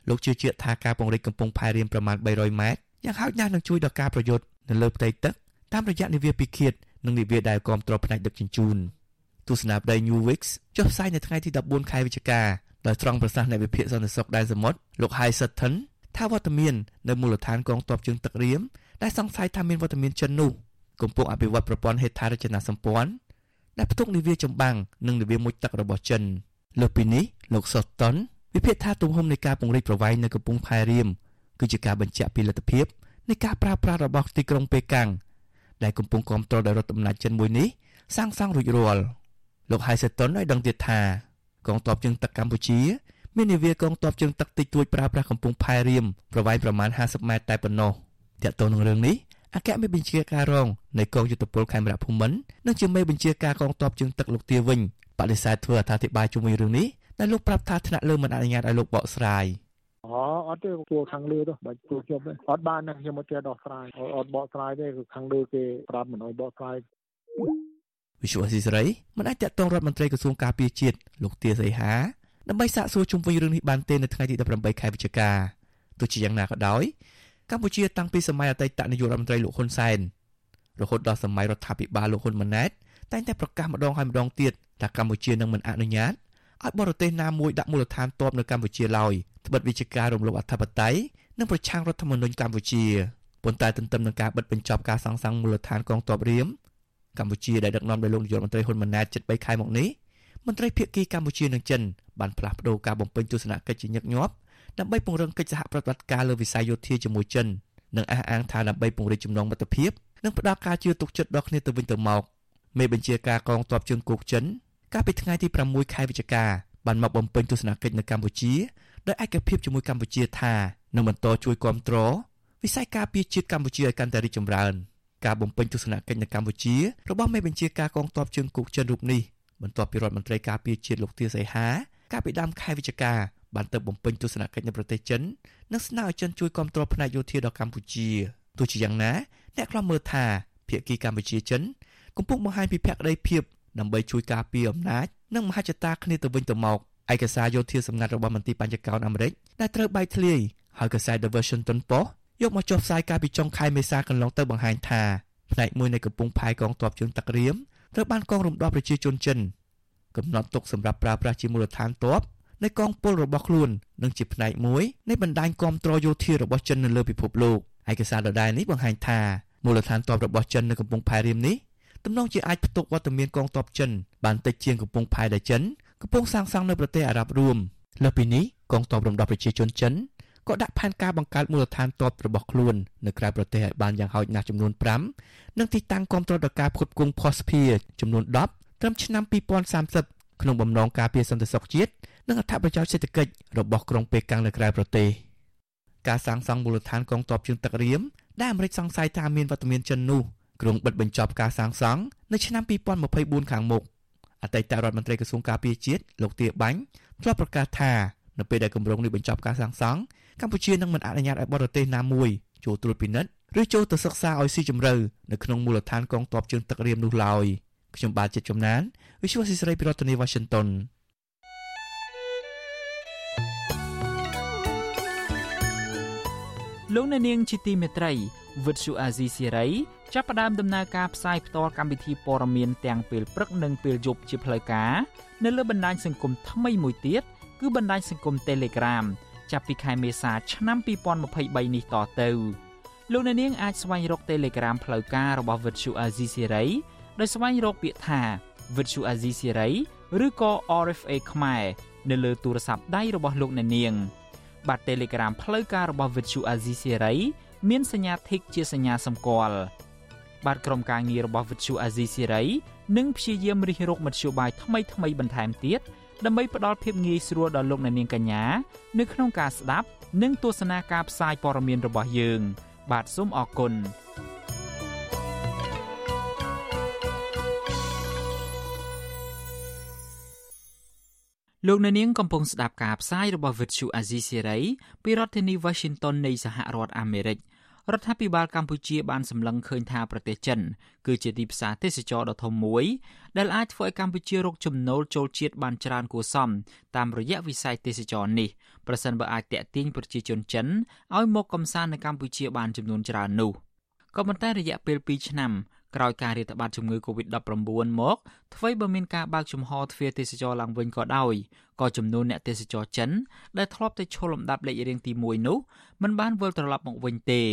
S8: លោកជឿជាក់ថាការពង្រីកកំពង់ផែរៀមប្រមាណ300ម៉ែត្រយ៉ាងហោចណាស់នឹងជួយដល់ការប្រយុទ្ធនៅលើផ្ទៃទឹក តាមរយៈនាវាពិឃាតនិងនាវាដែលគ្រប់គ្រងផ្នែកដឹកជញ្ជូនទស្សនាវដ្តី New Weeks ចុះផ្សាយនៅថ្ងៃទី14ខែវិច្ឆិកាដោយត្រង់ប្រសាសន៍អ្នកវិភាគសន្តិសុខដែនសមុទ្រលោក Hai Sutton ថាវត្តមាននៅមូលដ្ឋានកងទ័ពជើងទឹករៀមដែលសង្ស័យថាមានវត្តមានចិននោះកំពុងអភិវឌ្ឍប្រព័ន្ធហេដ្ឋារចនាសម្ព័ន្ធដែលផ្ទុកនាវាចម្បាំងនិងនាវាមុជទឹករបស់ចិនលើពីនេះលោក Sutton វិភាគថាទំហំនៃការពង្រីកប្រវែងនៅកំពង់ផែរៀមគឺជាការបញ្ជាក់ពីលទ្ធភាពនៃការប្រើប្រាស់របស់ទីក្រុងប៉េកាំង ដែលកំពុងគ្រប់គ្រងដោយរដ្ឋអំណាចចិនមួយនេះសាងសង់រួចរាល់លោក Haiseton ឲ្យដឹងទៀតថាកងទ័ពជើងទឹកកម្ពុជាមាននាវាកងទ័ពជើងទឹកតិចតួចប្រើប្រាស់កំពង់ផែរៀមប្រវែងប្រមាណ50ម៉ែត្រតែប៉ុណ្ណោះទាក់ទងនឹងរឿងនេះអគ្គមេបញ្ជាការរងនៃកងយុទ្ធពលខេមរៈភូមិន្ទនិងជាមេបញ្ជាការកងទ័ពជើងទឹកលោកទាវិញបដិសេធធ្វើអត្ថាធិប្បាយជុំវិញរឿងនេះដែលលោកប្រាប់ថាថ្នាក់លើមិនអនុញ្ញាតឲ្យលោកបកស្រាយ
S10: អូអត់ទេពួកខាងលើទៅបាច់ពួកខ្ញុំទេអត់បានណាខ្ញុំមកចេះដោះស្រាយអត់បកស្រាយទេគឺខាងលើគេប្រាប់មិនឲ្យបកស្រាយ
S8: វិសុវអស៊ីសេរីមិនអាចតាក់ទងរដ្ឋមន្ត្រីក្រសួងការពារជាតិលោកទាសីហាដើម្បីសាកសួរជុំវិញរឿងនេះបានទេនៅថ្ងៃទី18ខែវិច្ឆិកាទោះជាយ៉ាងណាក៏ដោយកម្ពុជាតាំងពីសម័យអតីតនាយករដ្ឋមន្ត្រីលោកហ៊ុនសែនរហូតដល់សម័យរដ្ឋាភិបាលលោកហ៊ុនម៉ាណែតតែងតែប្រកាសម្ដងហើយម្ដងទៀតថាកម្ពុជានឹងមិនអនុញ្ញាតឲ្យបរទេសណាមួយដាក់មូលដ្ឋានទ័ពនៅកម្ពុជាឡើយត្បិតវិជាការរំលោភអធិបតេយ្យនិងប្រឆាំងរដ្ឋធម្មនុញ្ញកម្ពុជាប៉ុន្តែទន្ទឹមនឹងការបិទបញ្ចប់ការសាងសង់មូលដ្ឋានកងទ័ពរៀមកម្ពុជាដែលដឹកនាំដោយលោកនាយករដ្ឋមន្ត្រីហ៊ុនម៉ាណែតជិត3ខែមកនេះមន្ត្រីភាគីកម្ពុជានិងចិនបានផ្លាស់ប្តូរការបំពេញទស្សនកិច្ចជាញឹកញាប់ដើម្បីពង្រឹងកិច្ចសហប្រតិបត្តិការលើវិស័យយោធាជាមួយចិននិងអះអាងថាដើម្បីពង្រីកចំណងមិត្តភាពនិងផ្ដល់ការជឿទុកចិត្តដល់គ្នាទៅវិញទៅមកមេបញ្ជាការកងទ័ពជើងគោកចិនកាលពីថ្ងៃទី6ខែវិច្ឆិកាបានមកបំពេញទស្សនកិច្ចនៅកម្ពុជា ដោយឯកភាពជាមួយកម្ពុជាថានឹងបន្តជួយគ្រប់គ្រងវិស័យការពារជាតិកម្ពុជាឲ្យកាន់តែរីកចម្រើនការបំពេញទស្សនកិច្ចនៅកម្ពុជារបស់មេបញ្ជាការកងទ័ពជើងគោកចិនរូបនេះបន្ទាប់ពីរដ្ឋមន្ត្រីការពារជាតិលោកទាសីហាកាលពីដើមខែវិច្ឆិកាបានទៅបំពេញទស្សនកិច្ចនៅប្រទេសចិននិងស្នើឲ្យចិនជួយគ្រប់គ្រងផ្នែកយោធាដល់កម្ពុជាទោះជាយ៉ាងណាអ្នកខ្លំមើលថាភាគីកម្ពុជាចិនកំពុងបង្ហាញពីភក្តីភាពដើម្បីជួយការពារអំណាចនិងមហិច្ឆតាគ្នាទៅវិញទៅមក ឯកសារយោធាសម្ងាត់របស់មន្ទីរបញ្ញកោណអាមេរិកដែលត្រូវបែកធ្លាយហើយកសែត The Washington Post យកមកចុះផ្សាយកាលពីចុងខែមេសាកន្លងទៅបង្ហាញថាផ្នែកមួយនៃកំពង់ផែកងទ័ពជើងទឹករៀមត្រូវបានកងរំដោះប្រជាជនចិនកំណត់ទុកសម្រាប់ប្រើប្រាស់ជាមូលដ្ឋានទ័ពនៃកងពលរបស់ខ្លួននិងជាផ្នែកមួយនៃបណ្ដាញគាំទ្រយោធារបស់ចិននៅលើពិភពលោកឯកសារដដែលនេះបង្ហាញថាមូលដ្ឋានទ័ពរបស់ចិននៅកំពង់ផែរៀមនេះទំនងជាអាចផ្ទុកវត្តមានកងទ័ពចិនបានតិចជាងកំពង់ផែដែលចិន កំពុងសាងសង់នៅប្រទេសអារ៉ាប់រួមលើពីនេះកងទ័ពរំដោះប្រជាជនចិនក៏ដាក់ផែនការបង្កើតមូលដ្ឋានទ័ពរបស់ខ្លួននៅក្រៅប្រទេសឲ្យបានយ៉ាងហោចណាស់ចំនួន5និងទីតាំងគ្រប់គ្រងដល់ការផ្គត់ផ្គង់ផូស្ភាចំនួន10ត្រឹមឆ្នាំ2030ក្នុងបំណងការពារសន្តិសុខជាតិនិងអត្ថប្រយោជន៍សេដ្ឋកិច្ចរបស់ក្រុងប៉េកាំងនៅក្រៅប្រទេសការសាងសង់មូលដ្ឋានកងទ័ពជើងទឹករៀមដែលអាមេរិកសង្ស័យថាមានវត្តមានចិននោះក្រុងបិទបញ្ចប់ការសាងសង់នៅឆ្នាំ2024ខាងមុខ អតីតរដ្ឋមន្ត្រីក្រសួងការពារជាតិលោកទាបាញ់ធ្លាប់ប្រកាសថានៅពេលដែលគម្រោងនេះបញ្ចប់ការសាងសង់កម្ពុជានឹងមិនអនុញ្ញាតឲ្យបរទេសណាមួយចូលត្រួតពិនិត្យឬចូលទៅសិក្សាឲ្យស៊ីជម្រៅនៅក្នុងមូលដ្ឋានកងទ័ពជើងទឹករៀមនោះឡើយខ្ញុំបាទចិត្តចំណាន Visual Society ពីរដ្ឋធានី Washington
S1: លោកអ្នកនាងជាទីមេត្រីវិទ្យុអាស៊ីសេរី ចាប់ផ្ដើមដំណើរការផ្សាយផ្ទាល់កម្មវិធីព័ត៌មានទាំងពេលព្រឹកនិងពេលយប់ជាផ្លូវការនៅលើបណ្ដាញសង្គមថ្មីមួយទៀតគឺបណ្ដាញសង្គម Telegram ចាប់ពីខែមេសាឆ្នាំ2023នេះតទៅលោកអ្នកនាងអាចស្វែងរក Telegram ផ្លូវការរបស់ Vuthu Azizi Siri ដោយស្វែងរកពាក្យថា Vuthu Azizi Siri ឬក៏ RFA ខ្មែរនៅលើទូរស័ព្ទដៃរបស់លោកអ្នកនាង បាទ Telegram ផ្លូវការរបស់ Vuthu Azizi Siri មានសញ្ញា Tick ជាសញ្ញាសម្គាល់ បាទក្រុមការងាររបស់ Vuthu Azizi Siri នឹងព្យាយាមរិះរកមធ្យោបាយថ្មីៗបន្ថែមទៀតដើម្បីផ្ដល់ភាពងាយស្រួលដល់លោកអ្នកនាងកញ្ញានៅក្នុងការស្ដាប់និងទស្សនាការផ្សាយព័ត៌មានរបស់យើង បាទសូមអរគុណលោកអ្នកនាងកំពុងស្ដាប់ការផ្សាយរបស់ Vuthu Azizi Serai ពីរដ្ឋធានី Washington នៃសហរដ្ឋអាមេរិក រដ្ឋាភិបាលកម្ពុជាបានសម្លឹងឃើញថាប្រទេសចិនគឺជាទីផ្សារទេសចរដ៏ធំមួយដែលអាចធ្វើឲ្យកម្ពុជារកចំណូលចូលជាតិបានច្រើនគួរសមតាមរយៈវិស័យទេសចរនេះប្រសិនបើអាចតាក់ទាញប្រជាជនចិនឲ្យមកកំសាន្តនៅកម្ពុជាបានចំនួនច្រើននោះក៏ប៉ុន្តែរយៈពេល2ឆ្នាំ ក្រោយការរាតត្បាតជំងឺ Covid-19 មកអ្វីបើមានការបើកចំហទ្វារទេសចរឡើងវិញក៏ដោយក៏ចំនួនអ្នកទេសចរចិនដែលធ្លាប់តែឈលលំដាប់លេខរៀងទី1នោះមិនបានវិលត្រឡប់មកវិញទេ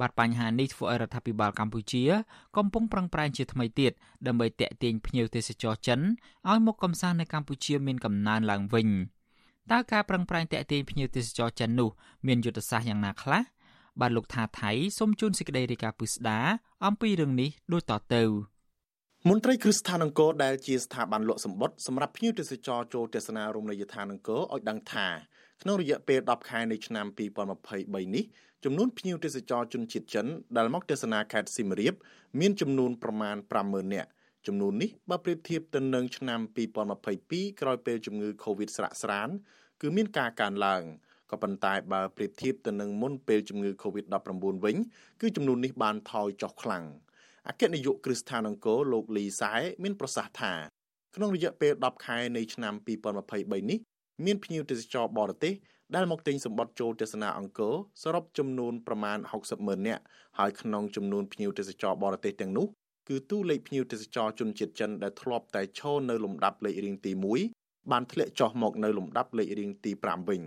S1: បាទបញ្ហានេះធ្វើឲ្យរដ្ឋាភិបាលកម្ពុជា កំពុងប្រឹងប្រែងជាថ្មីទៀតដើម្បីតាក់ទាញភ្ញៀវទេសចរចិនឲ្យមកកំសាន្តនៅកម្ពុជាមានកំណើនឡើងវិញតើការប្រឹងប្រែងតាក់ទាញភ្ញៀវទេសចរចិននោះមានយុទ្ធសាស្ត្រយ៉ាងណាខ្លះ បាទលោកថាថៃសូមជូនសេចក្តីរាយការណ៍ពិស្ដាអំពីរឿងនេះដូចតទៅ
S11: មន្ត្រីគ្រឹះស្ថានអង្គរដែលជាស្ថាប័នលក់សម្បត្តិសម្រាប់ភ្ញៀវទេសចរចូលទស្សនារមណីយដ្ឋានអង្គរឲ្យដឹងថាក្នុងរយៈពេល10ខែនៃឆ្នាំ2023នេះចំនួនភ្ញៀវទេសចរជនជាតិចិនដែលមកទស្សនាខេត្តសៀមរាបមានចំនួនប្រមាណ50000នាក់ចំនួននេះបើប្រៀបធៀបទៅនឹងឆ្នាំ2022ក្រោយពេលជំងឺ Covid ស្រាក់ស្រានគឺមានការកើនឡើង ក៏ប៉ុន្តែបើប្រៀបធៀបទៅនឹងមុនពេលជំងឺ Covid-19 វិញ គឺចំនួននេះបានថយចុះខ្លាំងអគ្គនាយកគ្រឹះស្ថានអង្គរលោកលីសែមានប្រសាសន៍ថាក្នុងរយៈពេល10ខែនៃឆ្នាំ2023នេះមានភ្ញៀវទេសចរបរទេសដែលមកទិញសម្បត្តិចូលទស្សនាអង្គរសរុបចំនួនប្រមាណ60ម៉ឺននាក់ហើយក្នុងចំនួនភ្ញៀវទេសចរបរទេសទាំងនោះគឺតួលេខភ្ញៀវទេសចរជនជាតិចិនដែលធ្លាប់តែឈរនៅលំដាប់លេខរៀងទី1បានធ្លាក់ចុះមកនៅលំដាប់លេខរៀងទី5វិញ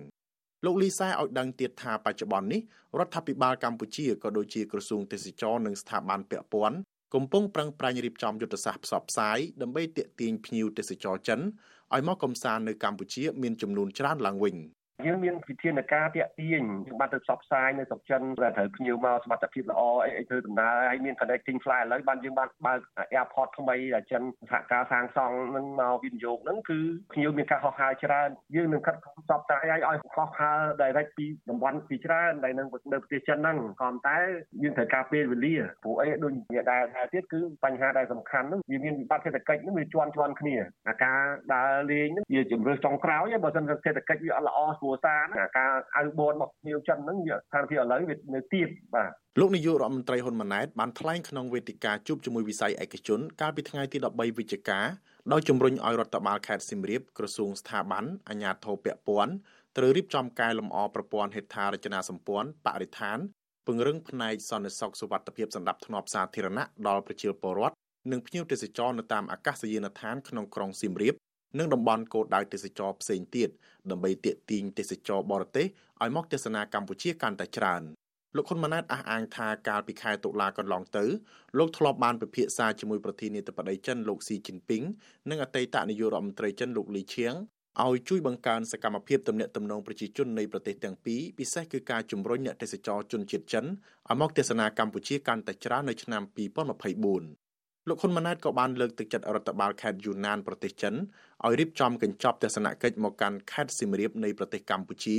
S11: លោកលីសែឲ្យដឹងទៀតថាបច្ចុប្បន្ននេះរដ្ឋាភិបាលកម្ពុជាក៏ដូចជាក្រសួងទេសចរនិងស្ថាប័នពាក់ព័ន្ធកំពុងប្រឹងប្រែងរៀបចំយុទ្ធសាស្ត្រផ្សព្វផ្សាយដើម្បីទាក់ទាញភ្ញៀវទេសចរចិនឲ្យមកកំសាន្តនៅកម្ពុជាមានចំនួនច្រើនឡើងវិញ។
S12: យើងមានវិធានការតាក់ទាញយើងបានទៅផ្សព្វផ្សាយនៅស្រុកចិនដែលត្រូវភ្ញៀវមកសមត្ថភាពល្អអីអីធ្វើដំណើរហើយមាន connecting flight ឥឡូវបានយើងបានបើក airport ថ្មីដែលចិនសហការសាងសង់នឹងមកវិនិយោគហ្នឹងគឺភ្ញៀវមានការហោះហើរច្រើនយើងនឹងខិតខំផ្សព្វផ្សាយឲ្យឲ្យហោះហើរ direct ពីតំបន់ពីច្រើនដែលនៅនៅប្រទេសចិនហ្នឹងក៏តែយើងត្រូវការពេលវេលាព្រោះអីដូចជាដែលថាទៀតគឺបញ្ហាដែលសំខាន់ហ្នឹងវាមានវិបត្តិសេដ្ឋកិច្ចហ្នឹងវាជាន់ជាន់គ្នាអាការដើរលេងហ្នឹងវាជំរឿសចុងក្រោយបើមិនសេដ្ឋកិច្ចវាអត់ល្អគ្រួសារណាការអៅបនមកភ្ញៀវចិនហ្នឹងវាស្ថានភាពឥឡូវវានៅទៀតបាទ
S11: លោកនាយករដ្ឋមន្ត្រីហ៊ុនម៉ាណែតបានថ្លែងក្នុងវេទិកាជួបជាមួយវិស័យឯកជនកាលពីថ្ងៃទី13វិច្ឆិកាដោយជំរុញឲ្យរដ្ឋបាលខេត្តសៀមរាបក្រសួងស្ថាប័នអាជ្ញាធរពាក់ព័ន្ធត្រូវរៀបចំកែលម្អប្រព័ន្ធហេដ្ឋារចនាសម្ព័ន្ធបរិស្ថានពង្រឹងផ្នែកសន្តិសុខសុវត្ថិភាពសម្រាប់ធ្នាប់សាធារណៈដល់ប្រជាពលរដ្ឋនិងភ្ញៀវទេសចរនៅតាមអាកាសយានដ្ឋានក្នុងក្រុងសៀមរាប និងតំបន់គោលដៅទេសចរផ្សេងទៀតដើម្បីទាក់ទាញទេសចរបរទេសឲ្យមកទស្សនាកម្ពុជាកាន់តែច្រើនលោកហ៊ុនម៉ាណែតអះអាងថាកាលពីខែតុលាកន្លងទៅលោកធ្លាប់បានពិភាក្សាជាមួយប្រធានាធិបតីចិនលោកស៊ីជីនពីងនិងអតីតនាយករដ្ឋមន្ត្រីចិនលោកលីឈៀងឲ្យជួយបង្កើនសកម្មភាពទំនាក់ទំនងប្រជាជននៃប្រទេសទាំងពីរពិសេសគឺការជំរុញអ្នកទេសចរជនជាតិចិនឲ្យមកទស្សនាកម្ពុជាកាន់តែច្រើននៅឆ្នាំ2024 លោកហ៊ុនម៉ាណែតក៏បានលើកទឹកចិត្តរដ្ឋបាលខេត្តយូណានប្រទេសចិនឲ្យរៀបចំកញ្ចប់ទស្សនកិច្ចមកកាន់ខេត្តសៀមរាបនៃប្រទេសកម្ពុជា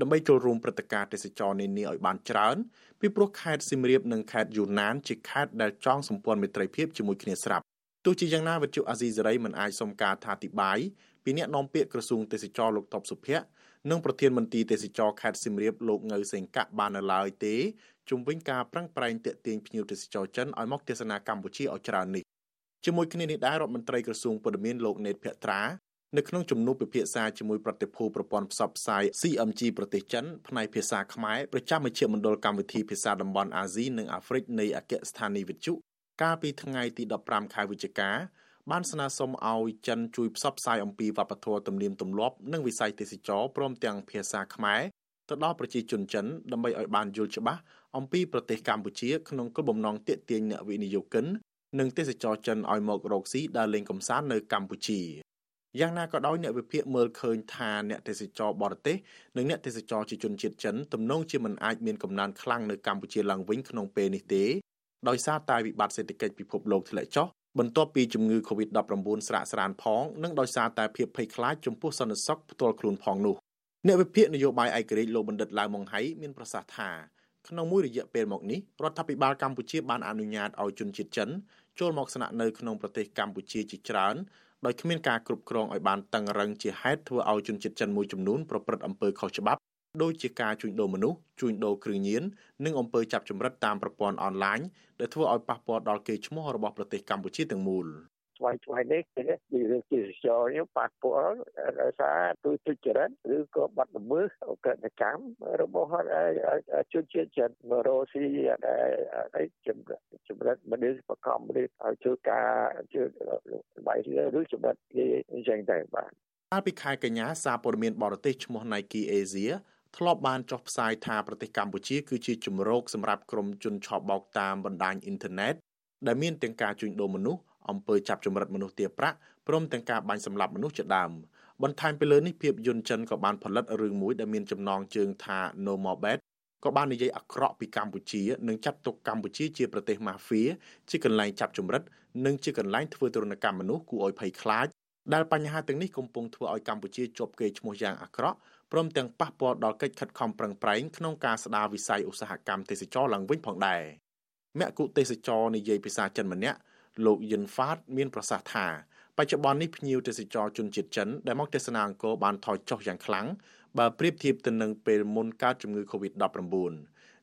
S11: ដើម្បីចូលរួមព្រឹត្តិការណ៍ទេសចរនានាឲ្យបានច្រើនពីព្រោះខេត្តសៀមរាបនិងខេត្តយូណានជាខេត្តដែលចងសម្ព័ន្ធមិត្តភាពជាមួយគ្នាស្រាប់ទោះជាយ៉ាងណាវិទ្យុអាស៊ីសេរីមិនអាចសុំការថាតិបាយពីអ្នកនាំពាក្យក្រសួងទេសចរលោកតបសុភ័ក្រនិងប្រធានមន្ត្រីទេសចរខេត្តសៀមរាបលោកងៅសេងកាក់បាននៅឡើយទេ ជំវិញការប្រឹងប្រែងទាក់ទាញភ្ញៀវទេសចរចិនឲ្យមកទស្សនាកម្ពុជាឲ្យច្រើននេះជាមួយគ្នានេះដែររដ្ឋមន្ត្រីក្រសួងព័ត៌មានលោកណេតភក្ត្រានៅក្នុងជំនួបពិភាក្សាជាមួយប្រតិភូប្រព័ន្ធផ្សព្វផ្សាយ CMG ប្រទេសចិនផ្នែកភាសាខ្មែរប្រចាំមជ្ឈមណ្ឌលកម្មវិធីភាសាតំបន់អាស៊ីនិងអាហ្វ្រិកនៃអគ្គស្ថានីយ៍វិទ្យុកាលពីថ្ងៃទី15ខែវិច្ឆិកាបានស្នើសុំឲ្យចិនជួយផ្សព្វផ្សាយអំពីវប្បធម៌ទំនៀមទម្លាប់និងវិស័យទេសចរព្រមទាំងភាសាខ្មែរ ទៅដល់ប្រជាជនចិនដើម្បីឲ្យបានយល់ច្បាស់អំពីប្រទេសកម្ពុជាក្នុងគោលបំណងទាក់ទាញអ្នកវិនិយោគិននិងទេសចរចិនឲ្យមករកស៊ីដើរលេងកម្សាន្តនៅកម្ពុជាយ៉ាងណាក៏ដោយអ្នកវិភាគមើលឃើញថាអ្នកទេសចរបរទេសនិងអ្នកទេសចរជាជនជាតិចិនទំនងជាមិនអាចមានកំណើនខ្លាំងនៅកម្ពុជាឡើងវិញក្នុងពេលនេះទេដោយសារតែវិបត្តិសេដ្ឋកិច្ចពិភពលោកធ្លាក់ចុះបន្ទាប់ពីជំងឺ Covid-19 ស្រាកស្រានផងនិងដោយសារតែភាពភ័យខ្លាចចំពោះសន្តិសុខផ្ទាល់ខ្លួនផងនោះ អ្នកវិភាគនយោបាយឯករាជ្យលោកបណ្ឌិតឡាវម៉ុងហៃមានប្រសាសន៍ថាក្នុងមួយរយៈពេលមកនេះរដ្ឋាភិបាលកម្ពុជាបានអនុញ្ញាតឲ្យជនជាតិចិនចូលមកស្នាក់នៅក្នុងប្រទេសកម្ពុជាជាច្រើនដោយគ្មានការគ្រប់គ្រងឲ្យបានតឹងរឹងជាហេតុធ្វើឲ្យជនជាតិចិនមួយចំនួនប្រព្រឹត្តអំពើខុសច្បាប់ដូចជាការជួញដូរមនុស្សជួញដូរគ្រឿងញៀននិងអំពើចាប់ចម្រិតតាមប្រព័ន្ធអនឡាញដែលធ្វើឲ្យប៉ះពាល់ដល់កេរ្តិ៍ឈ្មោះរបស់ប្រទេសកម្ពុជាទាំងមូល។
S13: ស្វ័យស្វ័យនេះគឺពីរឿងជាចរនេះប៉ះពាល់ដោយសារទូទុច្ចរិតឬក៏បាត់ល្មើសអកតកម្មរបស់ជនជាតិចិនមករស់ស៊ីអីចម្រិតមនុស្សប្រកំមនុស្សឲ្យធ្វើការជួយបាយឬចម្រិតគេអញ្ចឹងទៅបាទ
S11: កាលពីខែកញ្ញាសារព័ត៌មានបរទេសឈ្មោះ Nike Asia ធ្លាប់បានចុះផ្សាយថាប្រទេសកម្ពុជាគឺជាជំរកសម្រាប់ក្រុមជនឆបោកតាមបណ្ដាញអ៊ីនធឺណិតដែលមានទាំងការជួញដូរមនុស្ស អំពើចាប់ចម្រិតមនុស្សទារប្រាក់ព្រមទាំងការបាញ់សម្លាប់មនុស្សជាដើមបន្ថែមពីលើនេះភាពយន្តចិនក៏បានផលិតរឿងមួយដែលមានចំណងជើងថា No More Bad ក៏បាននិយាយអាក្រក់ពីកម្ពុជានិងចាត់ទុកកម្ពុជាជាប្រទេសម៉ាហ្វៀជាកន្លែងចាប់ចម្រិតនិងជាកន្លែងធ្វើទរណកម្មមនុស្សគួរឲ្យភ័យខ្លាចដែលបញ្ហាទាំងនេះកំពុងធ្វើឲ្យកម្ពុជាជាប់គេឈ្មោះយ៉ាងអាក្រក់ព្រមទាំងប៉ះពាល់ដល់កិច្ចខិតខំប្រឹងប្រែងក្នុងការស្ដារវិស័យឧស្សាហកម្មទេសចរឡើងវិញផងដែរមគ្គុទេសចរនិយាយភាសាចិនម្នាក់ លោកយិនហ្វាតមានប្រសាសន៍ថាបច្ចុប្បន្ននេះភ្ញៀវទេសចរជនជាតិចិនដែលមកទស្សនាអង្គរបានថយចុះយ៉ាងខ្លាំងបើប្រៀបធៀបទៅនឹងពេលមុនកើតជំងឺ Covid-19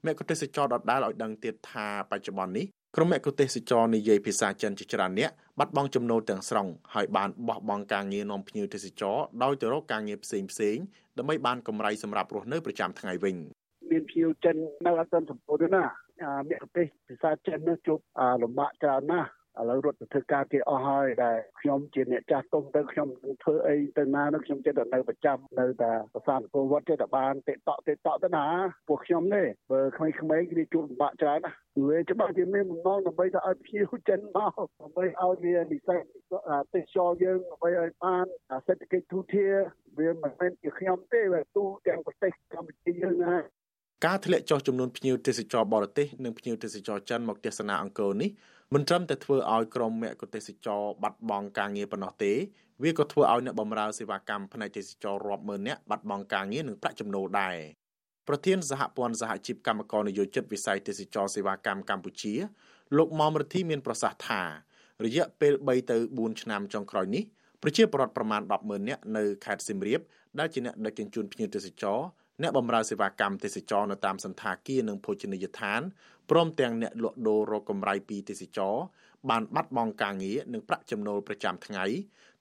S11: មគ្គុទេសចរដដែលឲ្យដឹងទៀតថាបច្ចុប្បន្ននេះក្រុមមគ្គុទេសចរនិយាយភាសាចិនជាច្រើនអ្នកបាត់បង់ចំណូលទាំងស្រុងហើយបានបោះបង់ការងារនាំភ្ញៀវទេសចរដោយទៅរកការងារផ្សេងផ្សេងដើម្បីបានកម្រៃសម្រាប់រស់នៅប្រចាំថ្ងៃវិញ
S13: មានភ្ញៀវចិននៅអត់ទាន់សម្ពូរទេណាមគ្គុទេសភាសាចិននោះជួបលំបាកច្រើនណាស់ ឥឡូវរត់ទៅធ្វើការគេអស់ហើយដែលខ្ញុំជាអ្នកចាស់ទុំទៅខ្ញុំធ្វើអីទៅណានោះខ្ញុំចិត្តតែនៅប្រចាំនៅតែប្រសាទពលវត្តចិត្តតែបានតិតក់តិតក់ទៅណាពួកខ្ញុំនេះបើក្មេងៗគ្នាជួបលំបាកច្រើនណាវាច្បាស់ជាមានបំណងដើម្បីទៅឲ្យភ្ញៀវចិនមកដើម្បីឲ្យវានិស្សិតទេសចរយើងដើម្បីឲ្យបានសេដ្ឋកិច្ចទូធាវាមិនមែនជាខ្ញុំទេវាទូទាំងប្រទេសកម្ពុជាយើងណា
S11: ការធ្លាក់ចុះចំនួនភ្ញៀវទេសចរបរទេសនិងភ្ញៀវទេសចរចិនមកទស្សនាអង្គរនេះ មិនត្រឹមតែធ្វើឲ្យក្រុមមគ្គុទេសចរបាត់បង់ការងារប៉ុណ្ណោះទេវាក៏ធ្វើឲ្យអ្នកបម្រើសេវាកម្មផ្នែកទេសចររាប់ម៉ឺននាក់បាត់បង់ការងារនិងប្រាក់ចំណូលដែរប្រធានសហព័ន្ធសហជីពកម្មករនយោជិតវិស័យទេសចរសេវាកម្មកម្ពុជា លោកមុំរទ្ធីមានប្រសាសន៍ថារយៈពេល3ទៅ4ឆ្នាំចុងក្រោយនេះប្រជាពលរដ្ឋប្រមាណ100000នាក់នៅខេត្តសៀមរាបដែលជាអ្នកដឹកជញ្ជូនភ្ញៀវទេសចរ អ្នកបម្រើសេវាកម្មទេសចរនៅតាមសន្តាគារនិងភោជនីយដ្ឋានព្រមទាំងអ្នកលក់ដូររកកម្រៃពីទេសចរបានបាត់បង់ការងារនិងប្រាក់ចំណូលប្រចាំថ្ងៃ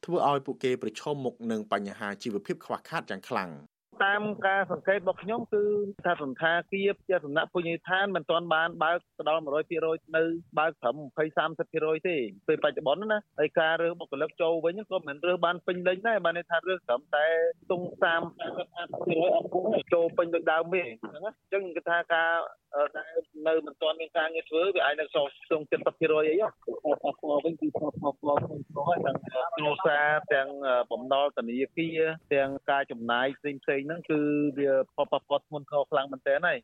S11: ធ្វើឲ្យពួកគេប្រឈមមុខនឹងបញ្ហាជីវភាពខ្វះខាតយ៉ាងខ្លាំង។
S14: តាមការសង្កេតរបស់ខ្ញុំគឺថាសន្តាគារជាសំណាក់ពុញឋានមិនទាន់បានបើកទៅដល់100%នៅបើកត្រឹម20 30%ទេពេលបច្ចុប្បន្នណាហើយការរើសបុគ្គលិកចូលវិញក៏មិនរើសបានពេញលេញដែរបានន័យថារើសត្រឹមតែទង់30 40%អត់គួរចូលពេញដូចដើមទេអញ្ចឹងអញ្ចឹងគឺថាការដែលនៅមិនទាន់មានការងារធ្វើវាអាចនៅសល់ស្ទង់70%អីហ៎អត់ស្គាល់វិញគឺស្គាល់ស្គាល់ស្គាល់ទាំងគ្រួសារទាំងបំណុលធនាគារទាំងការចំណាយផ្សេងផ្សេងហ្នឹងគឺវាប៉ប៉ប៉ធ្ងន់ធ្ងរខ្លាំងមែនទែនហើយ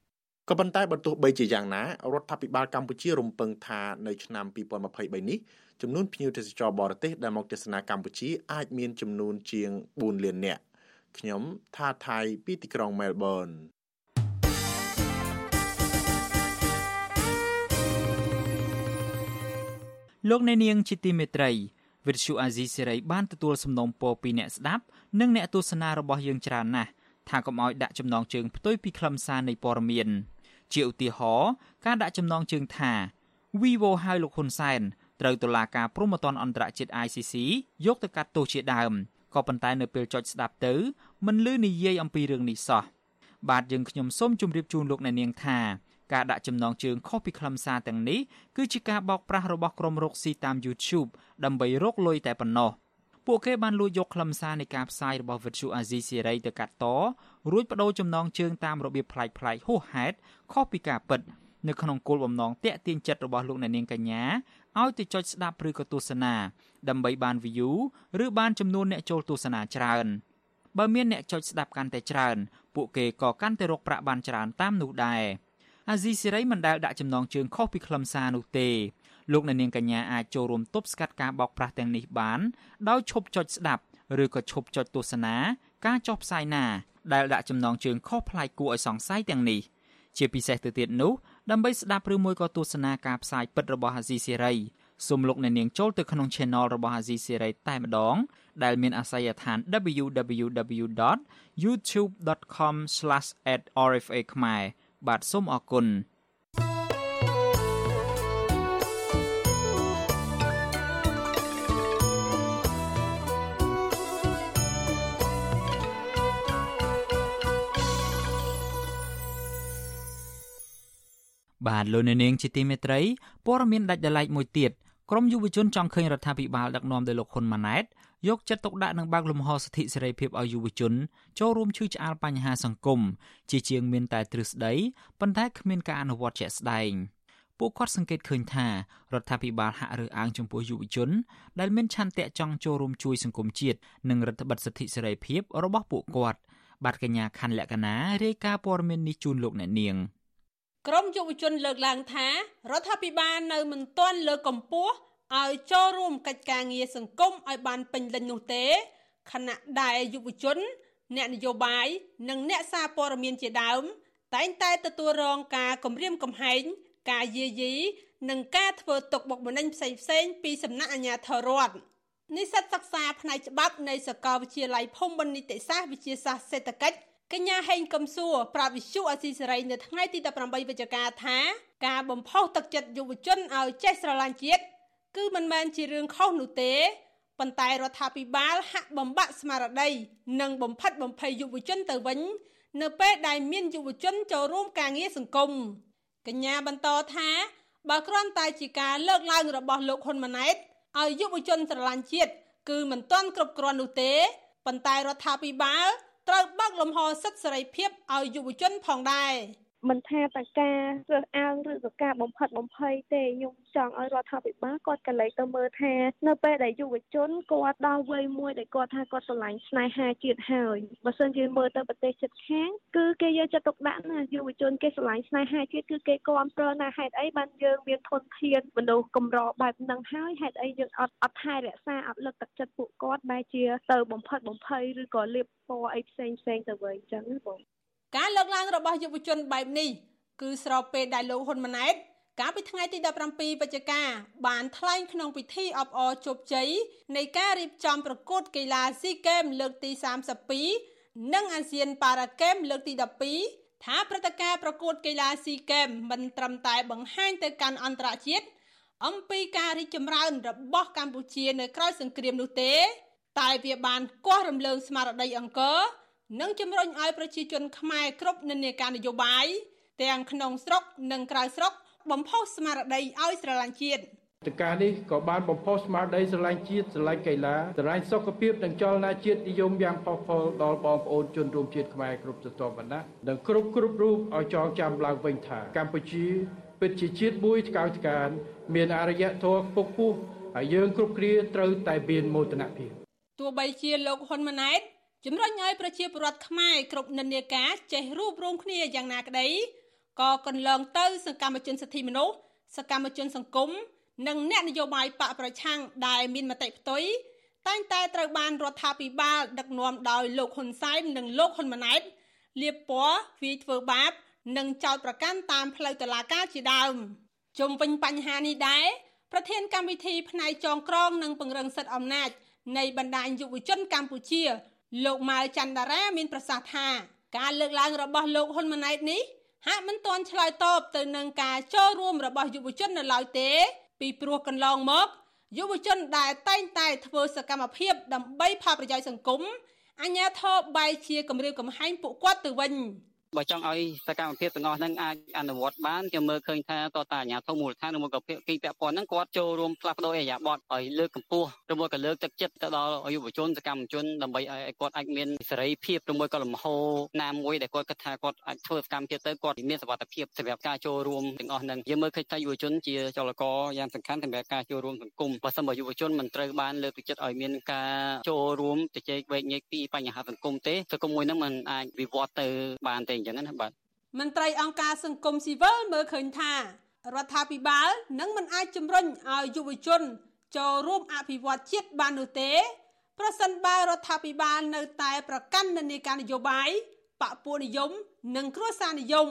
S11: ក៏ប៉ុន្តែបើទោះបីជាយ៉ាងណារដ្ឋាភិបាលកម្ពុជារំពឹងថានៅឆ្នាំ2023នេះចំនួនភ្ញៀវទេសចរបរទេសដែលមកទស្សនាកម្ពុជាអាចមានចំនួនជាង4លាននាក់ខ្ញុំថាថៃពីទីក្រុងមែលប៊ន
S1: លោកអ្នកនាងជាទីមេត្រីវិទ្យុអាស៊ីសេរីបានទទួលសំណូមពរពីអ្នកស្ដាប់និងអ្នកទស្សនារបស់យើងច្រើនណាស់ថាកុំឲ្យដាក់ចំណងជើងផ្ទុយពីខ្លឹមសារនៃព័ត៌មានជាឧទាហរណ៍ការដាក់ចំណងជើងថា Vivo ហៅលោកហ៊ុនសែនត្រូវតុលាការព្រហ្មទណ្ឌអន្តរជាតិ ICC យកទៅកាត់ទោសជាដើមក៏ប៉ុន្តែនៅពេលចុចស្ដាប់ទៅមិនលឺនិយាយអំពីរឿងនេះសោះបាទយើងខ្ញុំសូមជម្រាបជូនលោកអ្នកនាងថា ការដាក់ចំណងជើងខុសពីខ្លឹមសារទាំងនេះគឺជាការបោកប្រាស់របស់ក្រុមរកស៊ីតាម YouTube ដើម្បីរកលុយតែប៉ុណ្ណោះពួកគេបានលួចយកខ្លឹមសារនៃការផ្សាយរបស់ Virtual Azizi Series ទៅកាត់តរួចបដូរចំណងជើងតាមរបៀបប្លែកៗហួសហេតុខុសពីការពិតនៅក្នុងគោលបំណងតាក់ទាញចិត្តរបស់លោកអ្នកនាងកញ្ញាឲ្យទៅចុចស្ដាប់ឬក៏ទស្សនាដើម្បីបាន view ឬបានចំនួនអ្នកចូលទស្សនាច្រើនបើមានអ្នកចុចស្ដាប់កាន់តែច្រើន ពួកគេក៏កាន់តែរកប្រាក់បានច្រើនតាមនោះដែរ អាស៊ីសេរីមិនដែលដាក់ចំណងជើងខុសពីខ្លឹមសារនោះទេលោកអ្នកនាងកញ្ញាអាចចូលរួមទប់ស្កាត់ការបោកប្រាស់ទាំងនេះបានដោយឈប់ចុចស្ដាប់ឬក៏ឈប់ចុចទស្សនាការចុះផ្សាយណាដែលដាក់ចំណងជើងខុសប្លែកគួរឲ្យសង្ស័យទាំងនេះជាពិសេសទៅទៀតនោះដើម្បីស្ដាប់ឬមួយក៏ទស្សនាការផ្សាយពិតរបស់អាស៊ីសេរីសូមលោកអ្នកនាងចូលទៅក្នុង Channel របស់ Azizi Serai តែម្ដង ដែលមានអាសយដ្ឋាន www.youtube.com/@rfa ខ្មែរ បាទសូមអរគុណបាទលោកអ្នកនាងជាទីមេត្រីព័ត៌មានដាច់ដライមួយទៀតក្រមយុវជនចង់ឃើញរដ្ឋាភិបាលដឹកនាំដោយលោកហ៊ុនម៉ាណែត យកចិត្តទុកដាក់និងបើកលំហសិទ្ធិសេរីភាពឲ្យយុវជនចូលរួមឈឺឆ្អាលបញ្ហាសង្គមជាជាងមានតែទ្រឹស្ដីប៉ុន្តែគ្មានការអនុវត្តជាក់ស្ដែងពួកគាត់សង្កេតឃើញថារដ្ឋាភិបាលហាក់រើសអើងចំពោះយុវជន ដែលមានឆន្ទៈចង់ចូលរួមជួយសង្គមជាតិនិងរដ្ឋបិទសិទ្ធិសេរីភាពរបស់ពួកគាត់បាទកញ្ញាខណ្ឌលក្ខណារាយការណ៍ព័ត៌មាននេះជូនលោកអ្នកនាង។
S15: ក្រមយុវជនលើកឡើងថារដ្ឋាភិបាលនៅមិនទាន់លើកកម្ពស់ ឲ្យចូលរួមកិច្ចការងារសង្គមឲ្យបានពេញលេញនោះទេខណៈដែលយុវជន អ្នកនយោបាយនិងអ្នកសារព័ត៌មានជាដើម តែងតែទទួលរងការគំរាមកំហែងការយាយីនិងការធ្វើទុកបុកម្នេញផ្សេងផ្សេងពីសំណាក់អាជ្ញាធររដ្ឋនិស្សិតសិក្សាផ្នែកច្បាប់នៃសាកលវិទ្យាល័យភូមិន្ទនីតិសាស្ត្រវិទ្យាសាស្ត្រសេដ្ឋកិច្ចកញ្ញាហេងកំសួរប្រាប់វិសុអសីសេរីនៅថ្ងៃទី18វិច្ឆិកាថាការបំផុសទឹកចិត្តយុវជនឲ្យចេះស្រឡាញ់ជាតិ គឺមិនមែនជារឿងខុសនោះទេប៉ុន្តែរដ្ឋាភិបាលហាក់បំបាក់ស្មារតីនិងបំផិតបំភ័យយុវជនទៅវិញ នៅពេលដែលមានយុវជនចូលរួមការងារសង្គមកញ្ញាបន្តថាបើគ្រាន់តែជាការលើកឡើងរបស់លោកហ៊ុនម៉ាណែតឲ្យយុវជនស្រឡាញ់ជាតិគឺមិនទាន់គ្រប់គ្រាន់នោះទេប៉ុន្តែរដ្ឋាភិបាលត្រូវបើកលំហសិទ្ធិសេរីភាពឲ្យយុវជនផងដែរ
S16: មិនថាតការរើសអើងឬក៏ការបំផិតបំភ័យទេខ្ញុំចង់ឲ្យរដ្ឋាភិបាលគាត់កលែងទៅមើលថានៅពេលដែលយុវជនគាត់ដល់វ័យមួយដែលគាត់ថាគាត់ស្រឡាញ់ស្នេហាជាតិហើយបើសិនជាមើលទៅប្រទេសជិតខាងគឺគេយកចិត្តទុកដាក់ណាយុវជនគេស្រឡាញ់ស្នេហាជាតិគឺគេគ្រប់គ្រងណាហេតុអីបានយើងមានធនធានមនុស្សកម្របែបហ្នឹងហើយហេតុអីយើងអត់អត់ថែរក្សាអត់លើកទឹកចិត្តពួកគាត់បែរជាទៅបំផិតបំភ័យឬក៏លៀបពណ៌អីផ្សេងផ្សេងទៅវិញអញ្ចឹងបង
S15: ការលើកឡើងរបស់យុវជនបែបនេះគឺស្របពេលដែលលោកហ៊ុនម៉ាណែតកាលពីថ្ងៃទី17វិច្ឆិកាបានថ្លែងក្នុងពិធីអបអរជោគជ័យនៃការរៀបចំប្រកួតកីឡាស៊ីហ្គេមលើកទី32និងអាស៊ានប៉ារ៉ាហ្គេមលើកទី12ថាព្រឹត្តិការណ៍ប្រកួតកីឡាស៊ីហ្គេមមិនត្រឹមតែបង្ហាញទៅកាន់អន្តរជាតិអំពីការរីកចម្រើនរបស់កម្ពុជានៅក្រោយសង្គ្រាមនោះទេ តែវាបានគាស់រំលើងស្មារតីអង្គរ និងជំរុញឲ្យប្រជាជនខ្មែរគ្រប់និន្នាការនយោបាយទាំងក្នុងស្រុកនិងក្រៅស្រុកបំផុសស្មារតីឲ្យស្រឡាញ់ជាតិ
S17: តការនេះក៏បានបំផុសស្មារតីស្រឡាញ់ជាតិស្រឡាញ់កីឡាស្រឡាញ់សុខភាពនិងចលនាជាតិនិយមយ៉ាងផុសផុលដល់បងប្អូនជនរួមជាតិខ្មែរគ្រប់ស្រទាប់វណ្ណៈនិងគ្រប់គ្រប់រូបឲ្យចងចាំឡើងវិញថាកម្ពុជាពិតជាជាតិមួយថ្កើងថ្កាន មានអរិយធម៌ពុកពុះហើយយើងគ្រប់គ្នាត្រូវតែមានមោទនភាព
S15: ទោះបីជាលោកហ៊ុនម៉ាណែត ជំរុញឲ្យប្រជាពលរដ្ឋខ្មែរគ្រប់និន្នាការចេះរួបរวมគ្នាយ៉ាងណាក្តីក៏កន្លងទៅសកម្មជនសិទ្ធិមនុស្សសកម្មជនសង្គមនិងអ្នកនយោបាយបកប្រឆាំងដែលមានមតិផ្ទុយតែងតែត្រូវបានរដ្ឋាភិបាលដឹកនាំដោយលោកហ៊ុនសែននិងលោកហ៊ុនម៉ាណែតលៀបពណ៌វាយធ្វើបាប និងចោទប្រកាន់តាមផ្លូវតុលាការជាដើមជុំវិញបញ្ហានេះដែរប្រធានកម្មវិធីផ្នែកចងក្រងនិងពង្រឹងសិទ្ធិអំណាចនៃបណ្ដាញយុវជនកម្ពុជា លោកម៉ៅច័ន្ទតារាមានប្រសាសន៍ថាការលើកឡើងរបស់លោកហ៊ុនម៉ាណែតនេះហាក់មិនទាន់ឆ្លើយតបទៅនឹងការចូលរួមរបស់យុវជននៅឡើយទេ ពីព្រោះកន្លងមកយុវជនដែលតែងតែធ្វើសកម្មភាពដើម្បីផលប្រយោជន៍សង្គមអញ្ញាធិបបែជាគម្រាមកំហែងពួកគាត់ទៅវិញ
S18: បើចង់ឲ្យសកម្មភាពទាំងអស់ហ្នឹងអាចអនុវត្តបានគេមើលឃើញថាតតាអាញាធមូលដ្ឋានឬមកក៏ភាគីពាក់ព័ន្ធហ្នឹងគាត់ចូលរួមផ្លាស់ប្ដូរអេយ៉ាបតឲ្យលើកកម្ពស់ឬមកក៏លើកទឹកចិត្តទៅដល់យុវជនសកម្មជនដើម្បីឲ្យគាត់អាចមានសេរីភាពឬមកក៏លំហណាមួយដែលគាត់គិតថាគាត់អាចធ្វើសកម្មភាពទៅគាត់មានសុវត្ថិភាពសម្រាប់ការចូលរួមទាំងអស់ហ្នឹងយើងមើលឃើញថាយុវជនជាចលករយ៉ាងសំខាន់សម្រាប់ការចូលរួមសង្គមបើសិនបើយុវជនមិនត្រូវបានលើកទឹកចិត្តឲ្យមានការចូលរួមជជែកវែកញែកពីបញ្ហាសង្គមទេសង្គមមួយហ្នឹងมันអាចវិវត្តទៅបានទេអញ្ចឹងណាបាទ
S15: មន្ត្រីអង្គការសង្គមស៊ីវិលមើលឃើញថារដ្ឋាភិបាលនឹងមិនអាចជំរុញឲ្យយុវជនចូលរួមអភិវឌ្ឍជាតិបាននោះទេ ប្រសិនបើរដ្ឋាភិបាលនៅតែប្រកាន់និន្នាការនយោបាយបកពួកនិយម និងគ្រួសារនិយម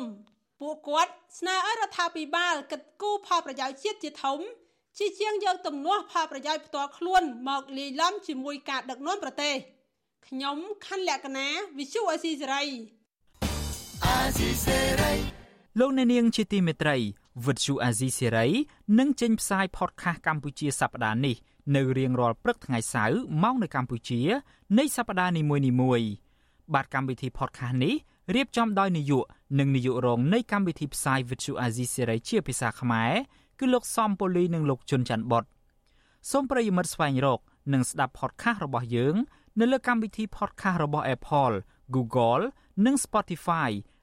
S15: ពួកគាត់ស្នើឲ្យរដ្ឋាភិបាលគិតគូរផលប្រយោជន៍ជាតិជាធំជាជាងយកទំនាស់ផលប្រយោជន៍ផ្ទាល់ខ្លួន មកលាយឡំជាមួយការដឹកនាំប្រទេសខ្ញុំខណ្ឌលក្ខណាវិសុអេស៊ីសេរី
S1: អា ស៊ីសេរីលោកអ្នកនាងជាទីមេត្រីវិទ្យុអាស៊ីសេរីនឹងចេញផ្សាយផតខាសកម្ពុជាសប្តាហ៍នេះនៅរៀងរាល់ព្រឹកថ្ងៃសៅរ៍ម៉ោងនៅកម្ពុជានៃសប្តាហ៍នីមួយៗបាទកម្មវិធី podcast នេះរៀបចំដោយនាយកនិងនាយករងនៃកម្មវិធីផ្សាយ Vuthu Azizi Serai ជាភាសាខ្មែរគឺលោកសំពូលីនិងលោកជុនច័ន្ទបតសូមប្រិយមិត្តស្វែងរក និងស្ដាប់ podcast របស់យើង នៅលើកម្មវិធី podcast របស់ Apple, Google និង Spotify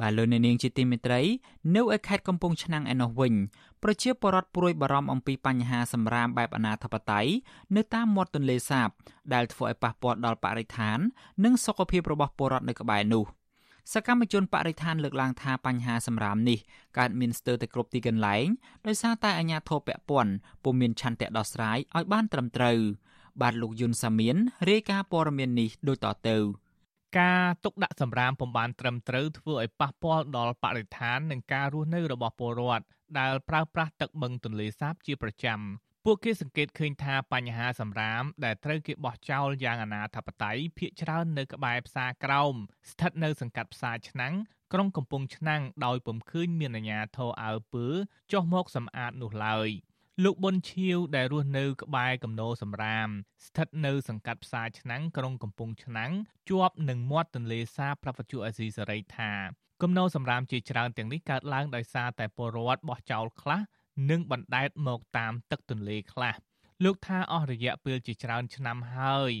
S1: បាទលោកអ្នកនាងជាទីមេត្រីនៅឯខេត្តកំពង់ឆ្នាំងឯណោះវិញប្រជាពលរដ្ឋព្រួយបារម្ភអំពីបញ្ហាសម្រាមបែបអនាធបត័យនៅតាមមាត់ទន្លេសាប ដែលធ្វើឲ្យប៉ះពាល់ដល់បរិស្ថាន និងសុខភាពរបស់ពលរដ្ឋនៅក្បែរនោះសកម្មជនបរិស្ថានលើកឡើងថាបញ្ហាសម្រាមនេះកើតមានស្ទើរតែគ្រប់ទីកន្លែងដោយសារតែអាជ្ញាធរពាក់ព័ន្ធពុំមានឆន្ទៈដោះស្រាយឲ្យបានត្រឹមត្រូវបាទលោកយុនសាមៀនរាយការណ៍ព័ត៌មាននេះដូចតទៅ។
S19: ការទុកដាក់សម្រាមពំបានត្រឹមត្រូវធ្វើឲ្យប៉ះពាល់ដល់បរិស្ថាននិងការរស់នៅរបស់ពលរដ្ឋដែលប្រើប្រាស់ទឹកបឹងទន្លេសាបជាប្រចាំពួកគេសង្កេតឃើញថាបញ្ហាសម្រាមដែលត្រូវគេបោះចោលយ៉ាងអនាធបត័យភាគច្រើននៅក្បែរផ្សារក្រោមស្ថិតនៅសង្កាត់ផ្សារឆ្នាំងក្រុងកំពង់ឆ្នាំងដោយពុំឃើញមានអាជ្ញាធរអើពើចុះមកសម្អាតនោះឡើយ។ លោកប៊ុនឈៀវដែលរស់នៅក្បែរកំណោសម្រាមស្ថិតនៅសង្កាត់ផ្សារឆ្នាំងក្រុងកំពង់ឆ្នាំងជាប់នឹងមាត់ទន្លេសាបប្រពន្ធអាស៊ីសេរីថាគំនរសម្រាមជាច្រើនទាំងនេះកើតឡើងដោយសារតែពលរដ្ឋបោះចោលខ្លះនិងបណ្ដែតមកតាមទឹកទន្លេខ្លះលោកថាអស់រយៈពេលជាច្រើនឆ្នាំហើយ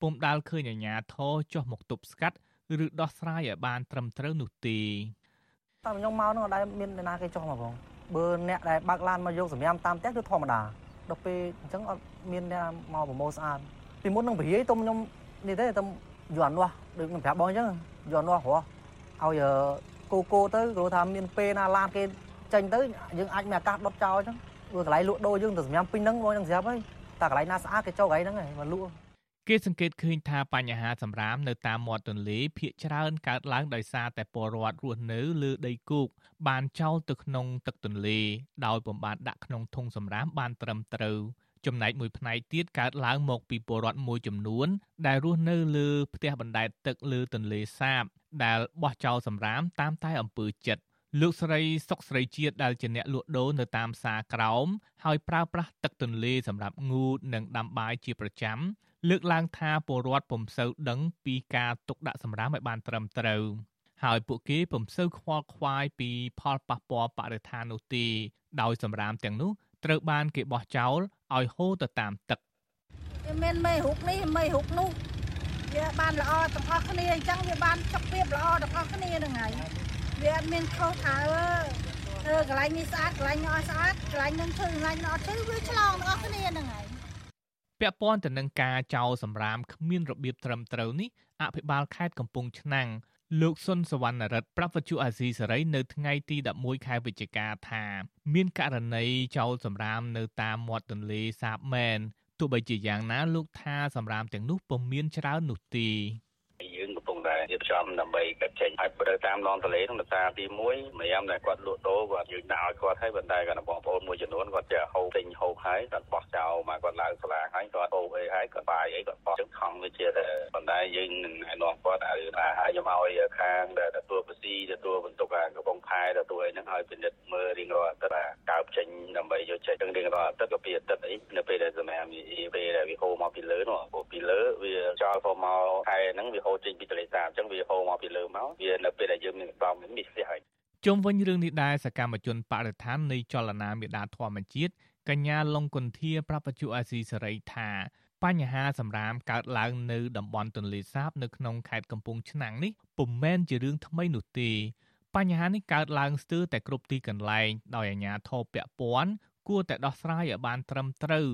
S19: ពុំដាល់ឃើញអាជ្ញាធរចុះមកទប់ស្កាត់ឬដោះស្រាយឲ្យបានត្រឹមត្រូវនោះទេ
S20: តាមខ្ញុំមកនោះអត់ដែលមានអ្នកណាគេចុះមកផង បើអ្នកដែលបើកឡានមកយកសម្រាមតាមផ្ទះគឺធម្មតាដល់ពេលអញ្ចឹងអត់មានអ្នកមកប្រមូលស្អាតពីមុននឹងប្រយាយទុំខ្ញុំនេះទេទុំយន់នោះដូចខ្ញុំប្រាប់បងអញ្ចឹងយន់នោះរស់ឲ្យគោគោទៅព្រោះថាមានពេលណាឡានគេចេញទៅយើងអាចមានឱកាសដុតចោលអញ្ចឹងព្រោះកន្លែងលក់ដូរយើងទៅសម្រាប់ពេញហ្នឹងបងនឹងស្រាប់ហើយតែកន្លែងណាស្អាតគេចូលកន្លែងហ្នឹងហើយមកលក់
S19: គេសង្កេតឃើញថាបញ្ហាសម្រាមនៅតាមមាត់ទន្លេភ ieck ច្រើនកើតឡើងដោយសារតែពលរដ្ឋរស់នៅលើដីគោកបានចោលទៅក្នុងទឹកទន្លេដោយពំបានដាក់ក្នុងធុងសម្រាមបានត្រឹមត្រូវចំណែកមួយផ្នែកទៀតកើតឡើងមកពីពលរដ្ឋមួយចំនួន ដែលរស់នៅលើផ្ទះបណ្ដែតទឹកលើទន្លេសាប ដែលបោះចោលសម្រាមតាមតែអំពើចិត្តលោកស្រីសុកស្រីជាតិដែលជាអ្នកលក់ដូរនៅតាមផ្សារក្រោមហើយប្រើប្រាស់ទឹកទន្លេសម្រាប់ងូតនិងដាំបាយជាប្រចាំ លើកឡើងថាពលរដ្ឋពុំសូវដឹងពីការទុកដាក់សម្រាមឲ្យបានត្រឹមត្រូវហើយពួកគេពុំសូវខ្វល់ខ្វាយពីផលប៉ះពាល់បរិស្ថាននោះទេដោយសម្រាមទាំងនោះត្រូវបានគេបោះចោលឲ្យហូរទៅតាមទឹក
S20: វាមានមេរុកនេះមេរុកនោះវាបានល្អទាំងអស់គ្នាអញ្ចឹងវាបានសុខភាពល្អទាំងអស់គ្នាហ្នឹងហើយវាអត់មានខុសថាអឺកន្លែងនេះស្អាតកន្លែងនោះអត់ស្អាតកន្លែងនឹងឈឺកន្លែងនោះអត់ឈឺវាឆ្លងទាំងអស់គ្នាហ្នឹងហើយ
S19: ពាក់ព័ន្ធទៅនឹងការចោលសម្រាមគ្មានរបៀបត្រឹមត្រូវនេះអភិបាលខេត្តកំពង់ឆ្នាំងលោកសុនសវណ្ណរិទ្ធប្រាប់វិទ្យុអាស៊ីសេរីនៅថ្ងៃទី11ខែវិច្ឆិកាថាមានករណីចោលសម្រាមនៅតាមមាត់ទន្លេសាបមែនទោះបីជាយ៉ាងណាលោកថាសម្រាមទាំងនោះពុំមានច្រើននោះទេ
S21: រៀបចំដើម្បីកាត់ចេញហើយបើតាមដងទន្លេក្នុងភាសាទី1ម្រាមដែលគាត់លក់ដូរគាត់យើងដាក់ឲ្យគាត់ហើយប៉ុន្តែគាត់បងប្អូនមួយចំនួនគាត់ចេះហូបទិញហូបហើយគាត់បោះចោលមកគាត់ឡើងសាលាហើយគាត់ហូបអីហើយគាត់បាយអីគាត់បោះចឹងខំវាជាតែប៉ុន្តែយើងនឹងណែនាំគាត់ឲ្យឲ្យខ្ញុំឲ្យខាងដែលទទួលបស៊ីទទួលបន្ទុកកំពង់ផែទទួលអីហ្នឹងឲ្យពិនិត្យមើលរៀងរាល់អាទិត្យកើបចេញដើម្បីយកចេញរៀងរាល់អាទិត្យក៏ពីអាទិត្យអីនៅពេលដែលសម្រាប់ពេលដែលវាហូរមកពីលើនោះពីលើវាចោលទៅមកខែហ្នឹងវាហូរចេញពីទន្លេសាបអញ្ចឹងវាហូរមកពីលើមកវានៅពេលដែលយើងមានកំមានមានផ្ទះហើយ
S19: ជុំវិញរឿងនេះដែរសកម្មជនបរិស្ថាននៃចលនាមេដាធម្មជាតិកញ្ញាលងគុន្ធាប្រាប់បច្ចុប្បន្នអាស៊ីសេរីថាបញ្ហាសម្រាមកើតឡើងនៅតំបន់ទន្លេសាបនៅក្នុងខេត្តកំពង់ឆ្នាំងនេះពុំមែនជារឿងថ្មីនោះទេបញ្ហានេះកើតឡើងស្ទើរតែគ្រប់ទីកន្លែងដោយអាជ្ញាធរពាក់ព័ន្ធគួរតែដោះស្រាយឲ្យបានត្រឹមត្រូវ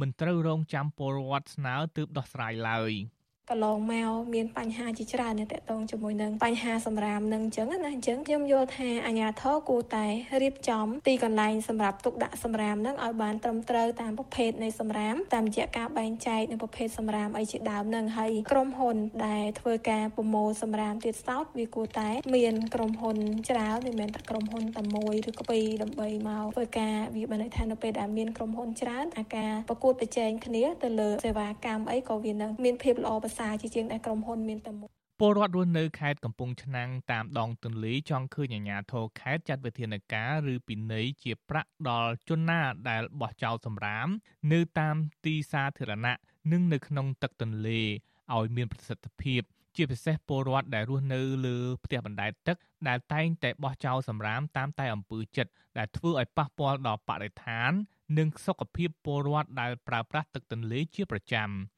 S19: មិនត្រូវរងចាំពលរដ្ឋស្នើទើបដោះស្រាយឡើយ។
S22: កន្លងមកមានបញ្ហាជាច្រើននៅតកតងជាមួយនឹងបញ្ហាសម្រាមនឹងអញ្ចឹងណាអញ្ចឹងខ្ញុំយល់ថាអាជ្ញាធរគួរតែរៀបចំទីកន្លែងសម្រាប់ទុកដាក់សម្រាមនឹងឲ្យបានត្រឹមត្រូវតាមប្រភេទនៃសម្រាមតាមរយៈការបែងចែកនៅប្រភេទសម្រាមអីជាដើមនឹងហើយក្រុមហ៊ុនដែលធ្វើការប្រមូលសម្រាមទៀតសោតវាគួរតែមានក្រុមហ៊ុនច្រើនមិនមែនតែក្រុមហ៊ុនតែមួយឬក៏ពីរដើម្បីមកធ្វើការវាបានន័យថានៅពេលដែលមានក្រុមហ៊ុនច្រើនអាការប្រកួតប្រជែងគ្នាទៅលើសេវាកម្មអីក៏វានឹងមានភាពល្អប្រសើរជាជាងដែលក្រុមហ៊ុនមានតែមួយ
S19: ពលរដ្ឋរស់នៅខេត្តកំពង់ឆ្នាំងតាមដងទន្លេចង់ឃើញអាជ្ញាធរខេត្តចាត់វិធានការឬពិន័យជាប្រាក់ដល់ជនណាដែលបោះចោលសម្រាម នៅតាមទីសាធារណៈនិងនៅក្នុងទឹកទន្លេឲ្យមានប្រសិទ្ធភាព ជាពិសេសពលរដ្ឋដែលរស់នៅលើផ្ទះបណ្ដែតទឹកដែលតែងតែបោះចោលសម្រាមតាមតែអំពើចិត្តដែលធ្វើឲ្យប៉ះពាល់ដល់បរិស្ថាន និងសុខភាពពលរដ្ឋដែលប្រើប្រាស់ទឹកទន្លេជាប្រចាំ។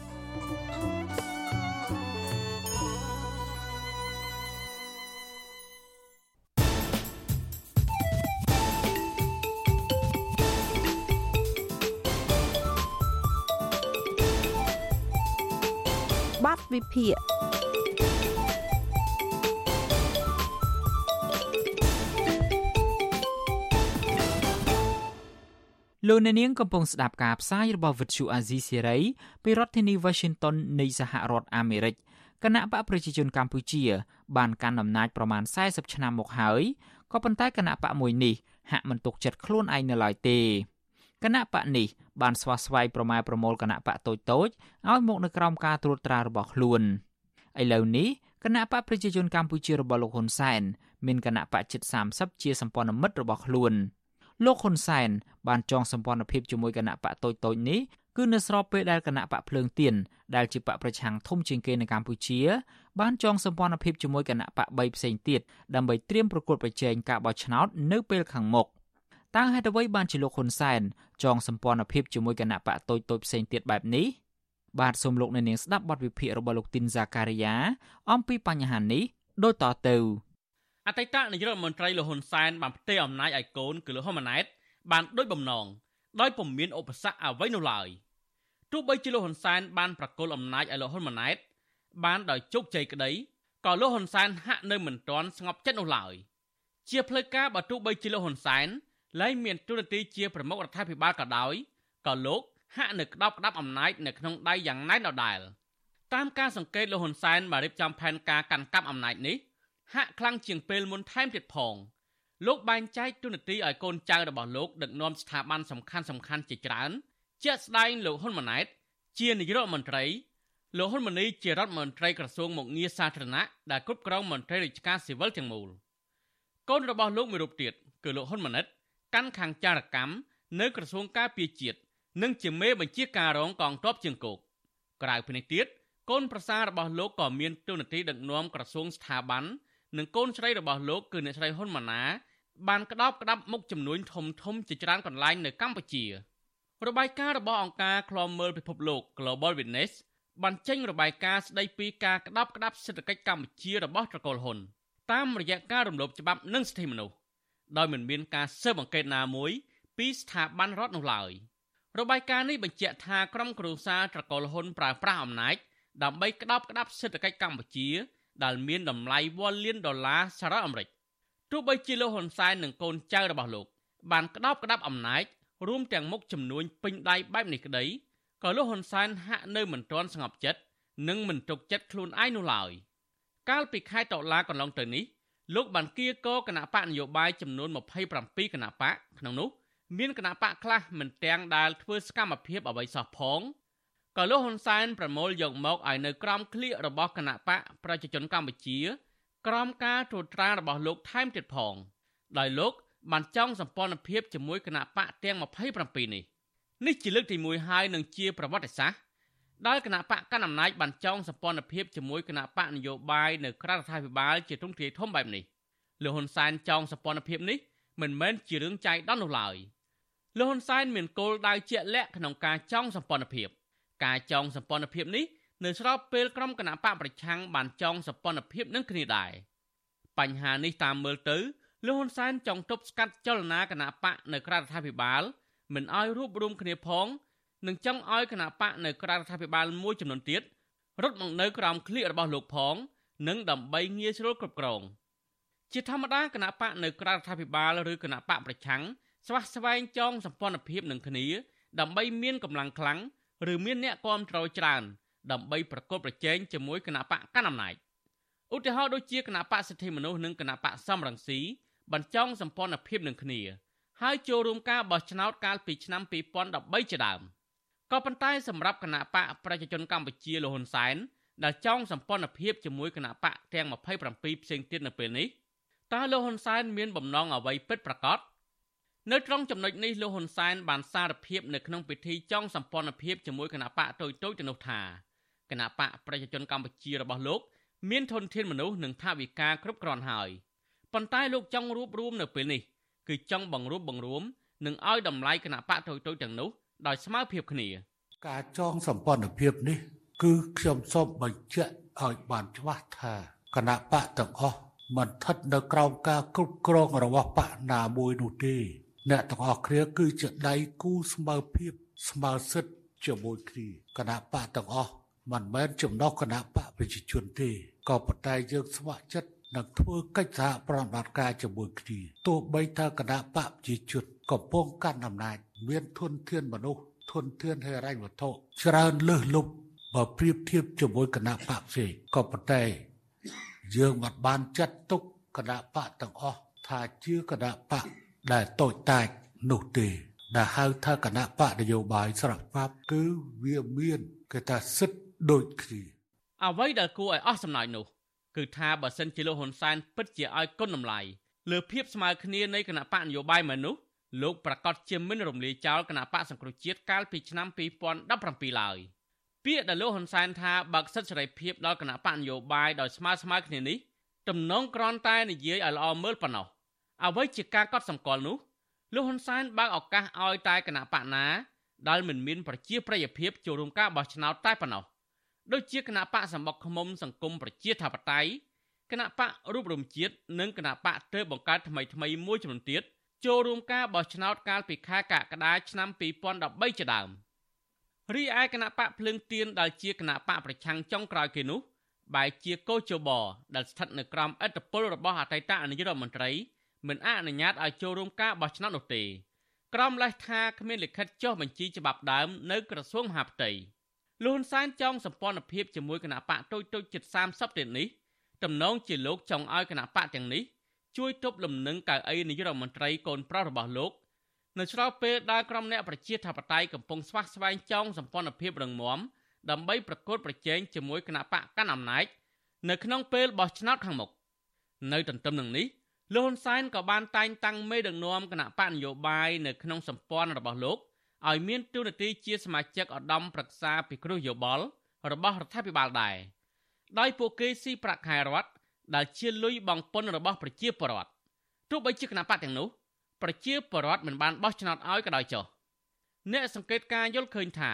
S23: វិភាគ
S1: លោកអ្នកនាងកំពុងស្ដាប់ការផ្សាយរបស់ Vuthu Azizi Serai ពីរដ្ឋធានី Washington នៃសហរដ្ឋអាមេរិកគណៈបកប្រជាជនកម្ពុជា បានកាន់អំណាចប្រមាណ40ឆ្នាំមកហើយក៏ប៉ុន្តែគណៈបកមួយនេះហាក់មិនទុកចិត្តខ្លួនឯងនៅឡើយទេ គណៈបកនេះបានស្វាស្វែងប្រម៉ែប្រមូលគណៈបកតូចតូចឲ្យមកនៅក្រោមការត្រួតត្រារបស់ខ្លួនឥឡូវនេះគណៈបកប្រជាជនកម្ពុជារបស់លោកហ៊ុនសែនមានគណៈបកជិត30ជាសម្ព័ន្ធមិត្តរបស់ខ្លួនលោកហ៊ុនសែនបានចងសម្ព័ន្ធភាពជាមួយគណៈបកតូចតូចនេះគឺនៅស្របពេលដែលគណៈបកភ្លើងទៀនដែលជាបកប្រឆាំងធំជាងគេនៅកម្ពុជា បានចងសម្ព័ន្ធភាពជាមួយគណៈបក3ផ្សេងទៀតដើម្បីត្រៀមប្រកួតប្រជែងការបោះឆ្នោតនៅពេលខាងមុខ តើហេតុអ្វីបានជាលោកហ៊ុនសែនចងសម្ព័ន្ធភាពជាមួយគណៈបកតូចតូចផ្សេងទៀតបែបនេះបាទសូមលោកអ្នកនាងស្ដាប់បទវិភាគរបស់លោកទីនហ្សាការីយ៉ាអំពីបញ្ហានេះដូចតទៅ
S24: អតីតនាយករដ្ឋមន្ត្រីលោកហ៊ុនសែនបានផ្ទេរអំណាចឲ្យកូនគឺលោកហ៊ុនម៉ាណែតបានដូចបំណងដោយពុំមានឧបសគ្គអ្វីនោះឡើយទោះបីជាលោកហ៊ុនសែនបានប្រកល់អំណាចឲ្យលោកហ៊ុនម៉ាណែតបានដោយជោគជ័យក្តីក៏លោកហ៊ុនសែនហាក់នៅមិនទាន់ស្ងប់ចិត្តនោះឡើយជាផ្លូវការបើទោះបីជាលោកហ៊ុនសែន លែងមានទូរនទីជាប្រមុខរដ្ឋាភិបាលក៏ដោយក៏លោកហាក់នៅក្តោបក្តាប់អំណាចនៅក្នុងដៃយ៉ាងណែនដដែលតាមការសង្កេតលោកហ៊ុនសែនបានរៀបចំផែនការកាន់កាប់អំណាចនេះហាក់ខ្លាំងជាងពេលមុនថែមទៀតផងលោកបែងចែកទូនាទីឲ្យកូនចៅរបស់លោកដឹកនាំស្ថាប័នសំខាន់សំខាន់ជាច្រើនជាក់ស្ដែងលោកហ៊ុនម៉ាណែតជានាយករដ្ឋមន្ត្រីលោកហ៊ុនម៉ាណីជារដ្ឋមន្ត្រីក្រសួងមុខងារសាធារណៈដែលគ្រប់គ្រងមន្ត្រីរាជការស៊ីវិលទាំងមូលកូនរបស់លោកមួយរូបទៀតគឺលោកហ៊ុនម៉ាណិត កាន់ខាងចារកម្មនៅក្រសួងការពារជាតិនិងជាមេបញ្ជាការរងកងទ័ពជើងគោកក្រៅពីនេះទៀតកូនប្រសាររបស់លោកក៏មានទូនាទីដឹកនាំក្រសួងស្ថាប័ននិងកូនស្រីរបស់លោកគឺអ្នកស្រីហ៊ុនម៉ាណាបានក្តោបក្តាប់មុខចំនួនធំធំជាច្រើនកន្លែងនៅកម្ពុជា របាយការណ៍របស់អង្គការឃ្លាំមើលពិភពលោក Global Witness បានចេញរបាយការណ៍ស្ដីពីការក្តោបក្តាប់សេដ្ឋកិច្ចកម្ពុជារបស់ត្រកូលហ៊ុនតាមរយៈការរំលោភច្បាប់និងសិទ្ធិមនុស្ស ដោយមិនមានការស៊ើបអង្កេតណាមួយពីស្ថាប័នរដ្ឋនោះឡើយរបាយការណ៍នេះបញ្ជាក់ថាក្រុមគ្រួសារត្រកូលហ៊ុនប្រើប្រាស់អំណាចដើម្បីក្តោបក្តាប់សេដ្ឋកិច្ចកម្ពុជា ដែលមានតម្លៃវ៉ាលានដុល្លារសហរដ្ឋអាមេរិកទោះបីជាលោកហ៊ុនសែននិងកូនចៅរបស់លោក បានក្តោបក្តាប់អំណាចរួមទាំងមុខចំនួនពេញដៃបែបនេះក្តីក៏លោកហ៊ុនសែនហាក់នៅមិនទាន់ស្ងប់ចិត្តនិងមិនទុកចិត្តខ្លួនឯងនោះឡើយកាលពីខែតុលាកន្លងទៅនេះ លោកបានគៀកគណៈបកនយោបាយចំនួន27គណៈបកក្នុងនោះមានគណៈបកខ្លះមិនទាំងដែលធ្វើសកម្មភាពអ្វីសោះផងក៏លោកហ៊ុនសែនប្រមូលយកមកឲ្យនៅក្រោមឃ្លៀករបស់គណៈបកប្រជាជនកម្ពុជា ក្រោមការត្រួតត្រារបស់លោកថែមទៀតផងដោយលោកបានចង់សម្ព័ន្ធភាពជាមួយគណៈបកទាំង27នេះនេះជាលើកទី1ហើយនឹងជាប្រវត្តិសាស្ត្រ ដែលគណៈបកកណ្ដាលអំណាចបានចង់សម្ព័ន្ធភាពជាមួយគណៈបកនយោបាយនៅក្រៅរដ្ឋាភិបាលជាទ្រង់ទ្រាយធំបែបនេះលោកហ៊ុនសែនចង់សម្ព័ន្ធភាពនេះមិនមែនជារឿងចៃដន្យនោះឡើយលោកហ៊ុនសែនមានគោលដៅជាក់លាក់ក្នុងការចង់សម្ព័ន្ធភាព ការចង់សម្ព័ន្ធភាពនេះនៅស្របពេលក្រុមគណៈបកប្រឆាំងបានចង់សម្ព័ន្ធភាពនឹងគ្នាដែរបញ្ហានេះតាមមើលទៅលោកហ៊ុនសែនចង់ទប់ស្កាត់ចលនាគណៈបកនៅក្រៅរដ្ឋាភិបាលមិនឲ្យរួបរวมគ្នាផង និងចង់ឲ្យគណៈបកនៅក្រៅរដ្ឋាភិបាលមួយចំនួនទៀតរត់មកនៅក្រោមឃ្លៀករបស់លោកផង និងដើម្បីងាយស្រួលគ្រប់គ្រងជាធម្មតាគណៈបកនៅក្រៅរដ្ឋាភិបាលឬគណៈបកប្រឆាំងស្វះស្វែងចងសម្ព័ន្ធភាពនឹងគ្នា ដើម្បីមានកម្លាំងខ្លាំងឬមានអ្នកគ្រប់គ្រងច្រើនដើម្បីប្រកបប្រជែងជាមួយគណៈបកកណ្ដាលអំណាចឧទាហរណ៍ដូចជាគណៈបកសិទ្ធិមនុស្សនិងគណៈបកសំរងស៊ីបញ្ចង់សម្ព័ន្ធភាពនឹងគ្នា ហើយចូលរួមការបោះឆ្នោតកាលពីឆ្នាំ2013ជាដើម ក៏ប៉ុន្តែសម្រាប់គណៈបកប្រជាជនកម្ពុជាលហ៊ុនសែនដែលចង់សម្ព័ន្ធភាពជាមួយគណៈបកទាំង27ផ្សេងទៀតនៅពេលនេះតើលោកហ៊ុនសែនមានបំណងអ្វីពិតប្រាកដនៅត្រង់ចំណុចនេះលោកហ៊ុនសែនបានសារភាពនៅក្នុងពិធីចង់សម្ព័ន្ធភាពជាមួយគណៈបកតូចតូចទៅនោះថាគណៈបកប្រជាជនកម្ពុជារបស់លោក មានធនធានមនុស្សនិងថវិកាគ្រប់គ្រាន់ហើយប៉ុន្តែលោកចង់រួបរวมនៅពេលនេះគឺចង់បង្រួបបង្រួមនិងឲ្យតម្លៃគណៈបកតូចតូចទាំងនោះ ដោយស្មើភាពគ្នា
S23: ការចងសម្ព័ន្ធភាពនេះ គឺខ្ញុំសូមបញ្ជាក់ឲ្យបានច្បាស់ថាគណៈបកទាំងអស់មិនស្ថិតនៅក្រោមការគ្រប់គ្រងរបស់បកណាមួយនោះទេអ្នកទាំងអស់គ្នាគឺជាដៃគូស្មើភាពស្មើសិទ្ធិជាមួយគ្នាគណៈបកទាំងអស់មិនមែនចំណុះគណៈបកប្រជាជនទេក៏ប៉ុន្តែយើងស្ម័គ្រចិត្តនឹងធ្វើកិច្ចសហប្រតិបត្តិការជាមួយគ្នាទោះបីថាគណៈបកប្រជាជនកំពុងកាន់អំណាច មានធនធានមនុស្សធនធានហិរញ្ញវត្ថុច្រើនលើសលប់បើប្រៀបធៀបជាមួយគណៈបកផ្សេងក៏ប៉ុន្តែយើងមិនបានចាត់ទុកគណៈបកទាំងអស់ថាជាគណៈបកដែលតូចតាចនោះទេ ដែលហៅថាគណៈបកនយោបាយស្រាប់បាប់គឺវាមានគេថាសិទ្ធដូចគ្នា
S24: អ្វីដែលគួរឲ្យអស់សំណើចនោះ គឺថាបើសិនជាលោកហ៊ុនសែនពិតជាឲ្យគុណតម្លៃលើភាពស្មើគ្នានៃគណៈបកនយោបាយមែននោះ លោកប្រកាសជាមិនរំលាយចោលគណៈបកសង្គ្រោះជាតិកាលពីឆ្នាំ2017ឡើយពាក្យដែលលោកហ៊ុនសែនថាបើកសិទ្ធិសេរីភាពដល់គណៈបកនយោបាយដោយស្មើស្មើគ្នានេះទំនងគ្រាន់តែនិយាយឲ្យល្អមើលប៉ុណ្ណោះអ្វីជាការកត់សម្គាល់នោះលោកហ៊ុនសែនបើកឱកាសឲ្យតែគណៈបកណាដែលមិនមានប្រជាប្រិយភាពចូលរួមការបោះឆ្នោតតែប៉ុណ្ណោះដូចជាគណៈបកសម្បុកឃុំសង្គមប្រជាធិបតេយ្យគណៈបករូបរមជាតិនិងគណៈបកទើបបង្កើតថ្មីថ្មីមួយចំនួនទៀត ចូលរួមការបោះឆ្នោតកាលពីខែកក្កដាឆ្នាំ2013ជាដើមរីឯគណៈបកភ្លើងទៀនដែលជាគណៈបកប្រឆាំងចុងក្រោយគេនោះបែជាកោជបដែលស្ថិតនៅក្រោមអធិបុលរបស់អតីតនាយករដ្ឋមន្ត្រីមិនអនុញ្ញាតឲ្យចូលរួមការបោះឆ្នោតនោះទេក្រមលេសថាគ្មានលិខិតចុះបញ្ជីច្បាប់ដើមនៅក្រសួងមហាផ្ទៃលហ៊ុនសែនចង់សម្ព័ន្ធភាពជាមួយគណៈបកតូចតូចជិត30ទៀតនេះតំណងជាលោកចង់ឲ្យគណៈបកទាំងនេះ ជួយទប់លំនឹងកៅអីនាយករដ្ឋមន្ត្រីកូនប្រុសរបស់លោកនៅឆ្លោះពេលដែលក្រុមអ្នកប្រជាធិបតេយ្យកំពុងស្វះស្វែងចង់សម្ព័ន្ធភាពរឹងមាំដើម្បីប្រកួតប្រជែងជាមួយគណៈបកកាន់អំណាចនៅក្នុងពេលបោះឆ្នោតខាងមុខនៅទន្ទឹមនឹងនេះលោកហ៊ុនសែនក៏បានតែងតាំងមេដឹកនាំគណៈបកនយោបាយនៅក្នុងសម្ព័ន្ធរបស់លោកឲ្យមានតួនាទីជាសមាជិកឧត្តមប្រឹក្សាពិគ្រោះយោបល់របស់រដ្ឋាភិបាលដែរដោយពួកគេស៊ីប្រាក់ខែរដ្ឋ ដែលជាលុយបង់ពន្ធរបស់ប្រជាពលរដ្ឋទោះបីជាគណៈបកទាំងនោះប្រជាពលរដ្ឋមិនបានបោះឆ្នោតឲ្យក៏ដោយចុះអ្នកសង្កេតការយល់ឃើញថា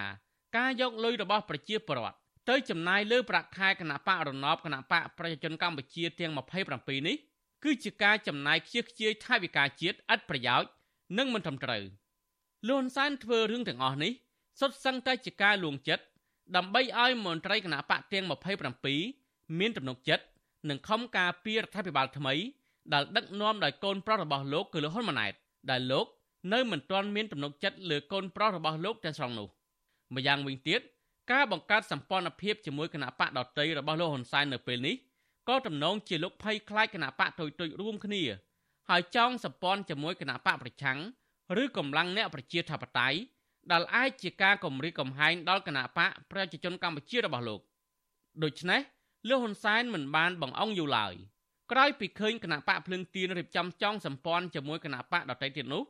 S24: ការយកលុយរបស់ប្រជាពលរដ្ឋទៅចំណាយលើប្រាក់ខែគណៈបករណបគណៈបកប្រជាជនកម្ពុជាទាំង27នេះគឺជាការចំណាយខ្ជិះខ្ជាយថវិកាជាតិឥតប្រយោជន៍និងមិនត្រឹមត្រូវលន់សានធ្វើរឿងទាំងអស់នេះសុទ្ធសឹងតែជាការលួងចិត្តដើម្បីឲ្យមន្ត្រីគណៈបកទាំង27មានទំនុកចិត្ត និងខំការពាររដ្ឋាភិបាលថ្មីដែលដឹកនាំដោយកូនប្រុសរបស់លោកគឺលោកហ៊ុនម៉ាណែតដែលលោកនៅមិនទាន់មានទំនុកចិត្តលើកូនប្រុសរបស់លោកទាំងស្រុងនោះម្យ៉ាងវិញទៀតការបង្កើតសម្ព័ន្ធភាពជាមួយគណៈបកដតីរបស់លោកហ៊ុនសែននៅពេលនេះក៏ទំនងជាលោកភ័យខ្លាចគណៈបកទុយទុយរួមគ្នាហើយចង់សម្ព័ន្ធជាមួយគណៈបកប្រឆាំងឬកម្លាំងអ្នកប្រជាធិបតេយ្យដែលអាចជាការគំរាមកំហែងដល់គណៈបកប្រជាជនកម្ពុជារបស់លោកដូច្នេះ លោកហ៊ុនសែនមិនបានបង្អង់យូរឡើយក្រោយពីឃើញគណៈបកភ្លឹងទៀនរៀបចំចង់សម្ព័ន្ធជាមួយគណៈបកដទៃទៀតនោះ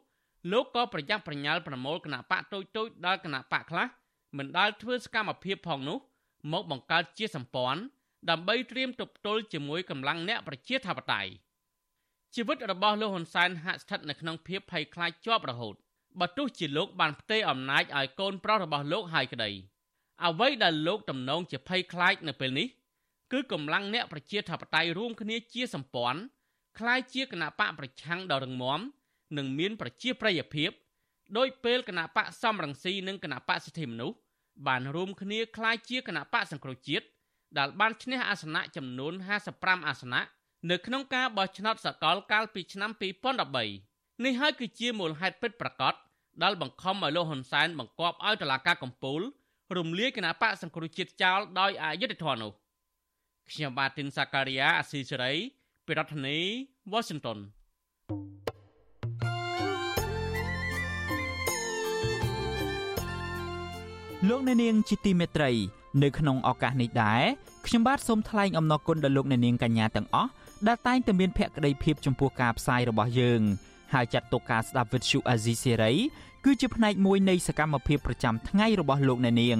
S24: លោកក៏ប្រញាប់ប្រញាល់ប្រមូលគណៈបកតូចតូចដល់គណៈបកខ្លះមិនដាល់ធ្វើសកម្មភាពផងនោះមកបង្កើតជាសម្ព័ន្ធដើម្បីត្រៀមទប់ទល់ជាមួយកម្លាំងអ្នកប្រជាធិបតេយ្យជីវិតរបស់លោកហ៊ុនសែនហាក់ស្ថិតនៅក្នុងភាពភ័យខ្លាចជាប់រហូតបើទោះជាលោកបានផ្ទេរអំណាចឲ្យកូនប្រុសរបស់លោកហើយក្តីអ្វីដែលលោកទំនងជាភ័យខ្លាចនៅពេលនេះ គឺកម្លាំងអ្នកប្រជាធិបតេយ្យរួមគ្នាជាសម្ព័ន្ធคล้ายជាគណៈបកប្រឆាំងដ៏រឹងមាំនិងមានប្រជាប្រិយភាពដោយពេលគណៈបកសំរងស៊ីនិងគណៈបកសិទ្ធិមនុស្សបានរួមគ្នាคล้ายជាគណៈបកសង្គ្រោះជាតិដែលបានឈ្នះអាសនៈចំនួន55អាសនៈនៅក្នុងការបោះឆ្នោតសកលកាលពីឆ្នាំ2013នេះហើយគឺជាមូលហេតុពិតប្រាកដដែលបង្ខំឲ្យលោកហ៊ុនសែនបង្គាប់ឲ្យតុលាការកំពូលរំលាយគណៈបកសង្គ្រោះជាតិចោលដោយអយុត្តិធម៌នោះ ខ្ញុំបាទទីនសាការីយ៉ាអស៊ីសេរីពីរដ្ឋធានី Washington
S1: លោកអ្នកនាងជាទីមេត្រី នៅក្នុងឱកាសនេះដែរខ្ញុំបាទសូមថ្លែងអំណរគុណដល់លោកអ្នកនាងកញ្ញាទាំងអស់ដែលតែងតែមានភក្ដីភាពចំពោះការផ្សាយរបស់យើងហើយចាត់ទុកការស្ដាប់វិទ្យុអាស៊ីសេរីគឺជាផ្នែកមួយនៃសកម្មភាពប្រចាំថ្ងៃរបស់លោកអ្នកនាង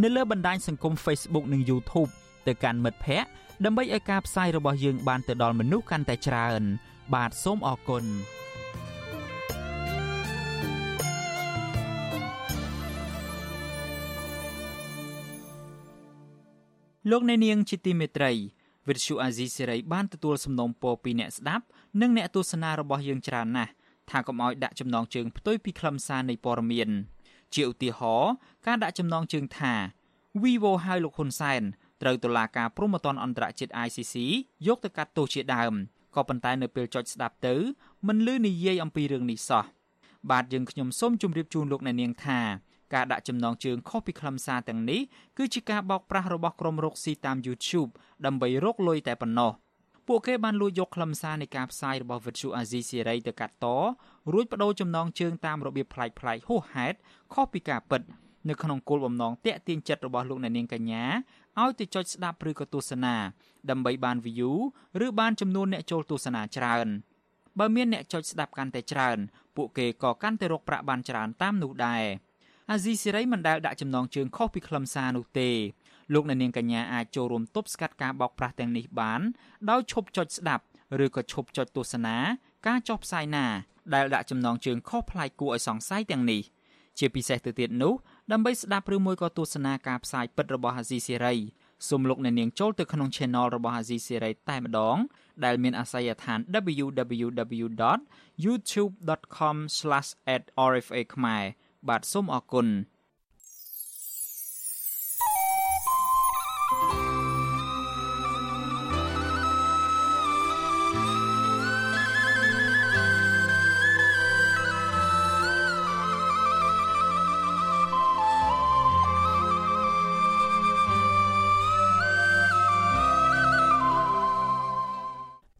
S1: នៅលើបណ្ដាញសង្គម Facebook និង YouTube ទៅកាន់មិត្តភ័ក្តិដើម្បីឲ្យការផ្សាយរបស់យើងបានទៅដល់មនុស្សកាន់តែច្រើន បាទសូមអរគុណលោកអ្នកនាងជាទីមេត្រីវិទ្យុអាស៊ីសេរីបានទទួលសំណូមពរពីអ្នកស្ដាប់និងអ្នកទស្សនារបស់យើងច្រើនណាស់ថាកុំឲ្យដាក់ចំណងជើងផ្ទុយពីខ្លឹមសារនៃព័ត៌មាន ជាឧទាហរណ៍ការដាក់ចំណងជើងថា Vivo ហៅលោកហ៊ុនសែនត្រូវតុលាការព្រហ្មទណ្ឌអន្តរជាតិ ICC យកទៅកាត់ទោសជាដើមក៏ប៉ុន្តែនៅពេលចុចស្ដាប់ទៅមិនលឺនិយាយអំពីរឿងនេះសោះបាទយើងខ្ញុំសូមជម្រាបជូនលោកអ្នកនាងថាការដាក់ចំណងជើងខុសពីខ្លឹមសារទាំងនេះគឺជាការបោកប្រាស់របស់ក្រុមរកស៊ីតាម YouTube ដើម្បីរកលុយតែប៉ុណ្ណោះ ពួកគេបានលួចយកខ្លឹមសារនៃការផ្សាយរបស់ Virtual Azizi Series ទៅកាត់តរួចបដូរចំណងជើងតាមរបៀបប្លែកៗហួសហេតុខុសពីការពិតនៅក្នុងគោលបំណងតាក់ទាញចិត្តរបស់លោកអ្នកនាងកញ្ញាឲ្យទៅចុចស្ដាប់ឬក៏ទស្សនាដើម្បីបាន view ឬបានចំនួនអ្នកចូលទស្សនាច្រើនបើមានអ្នកចុចស្ដាប់កាន់តែច្រើន ពួកគេក៏កាន់តែរកប្រាក់បានច្រើនតាមនោះដែរអាស៊ីសេរីមិនដែលដាក់ចំណងជើងខុសពីខ្លឹមសារនោះទេ លោកអ្នកនាងកញ្ញាអាចចូលរួមទប់ស្កាត់ការបោកប្រាស់ទាំងនេះបាន ដោយឈប់ចុចស្ដាប់ឬក៏ឈប់ចុចទស្សនាការចុះផ្សាយណាដែលដាក់ចំណងជើងខុសប្លែកគួរឲ្យសង្ស័យទាំងនេះជាពិសេសទៅទៀតនោះដើម្បីស្ដាប់ឬមួយក៏ទស្សនាការផ្សាយពិតរបស់អាស៊ីសេរីសូមលោកអ្នកនាងចូលទៅក្នុង Channel របស់អាស៊ីសេរីតែម្ដង ដែលមានអាសយដ្ឋាន www.youtube.com/@rfa ខ្មែរបាទសូមអរគុណ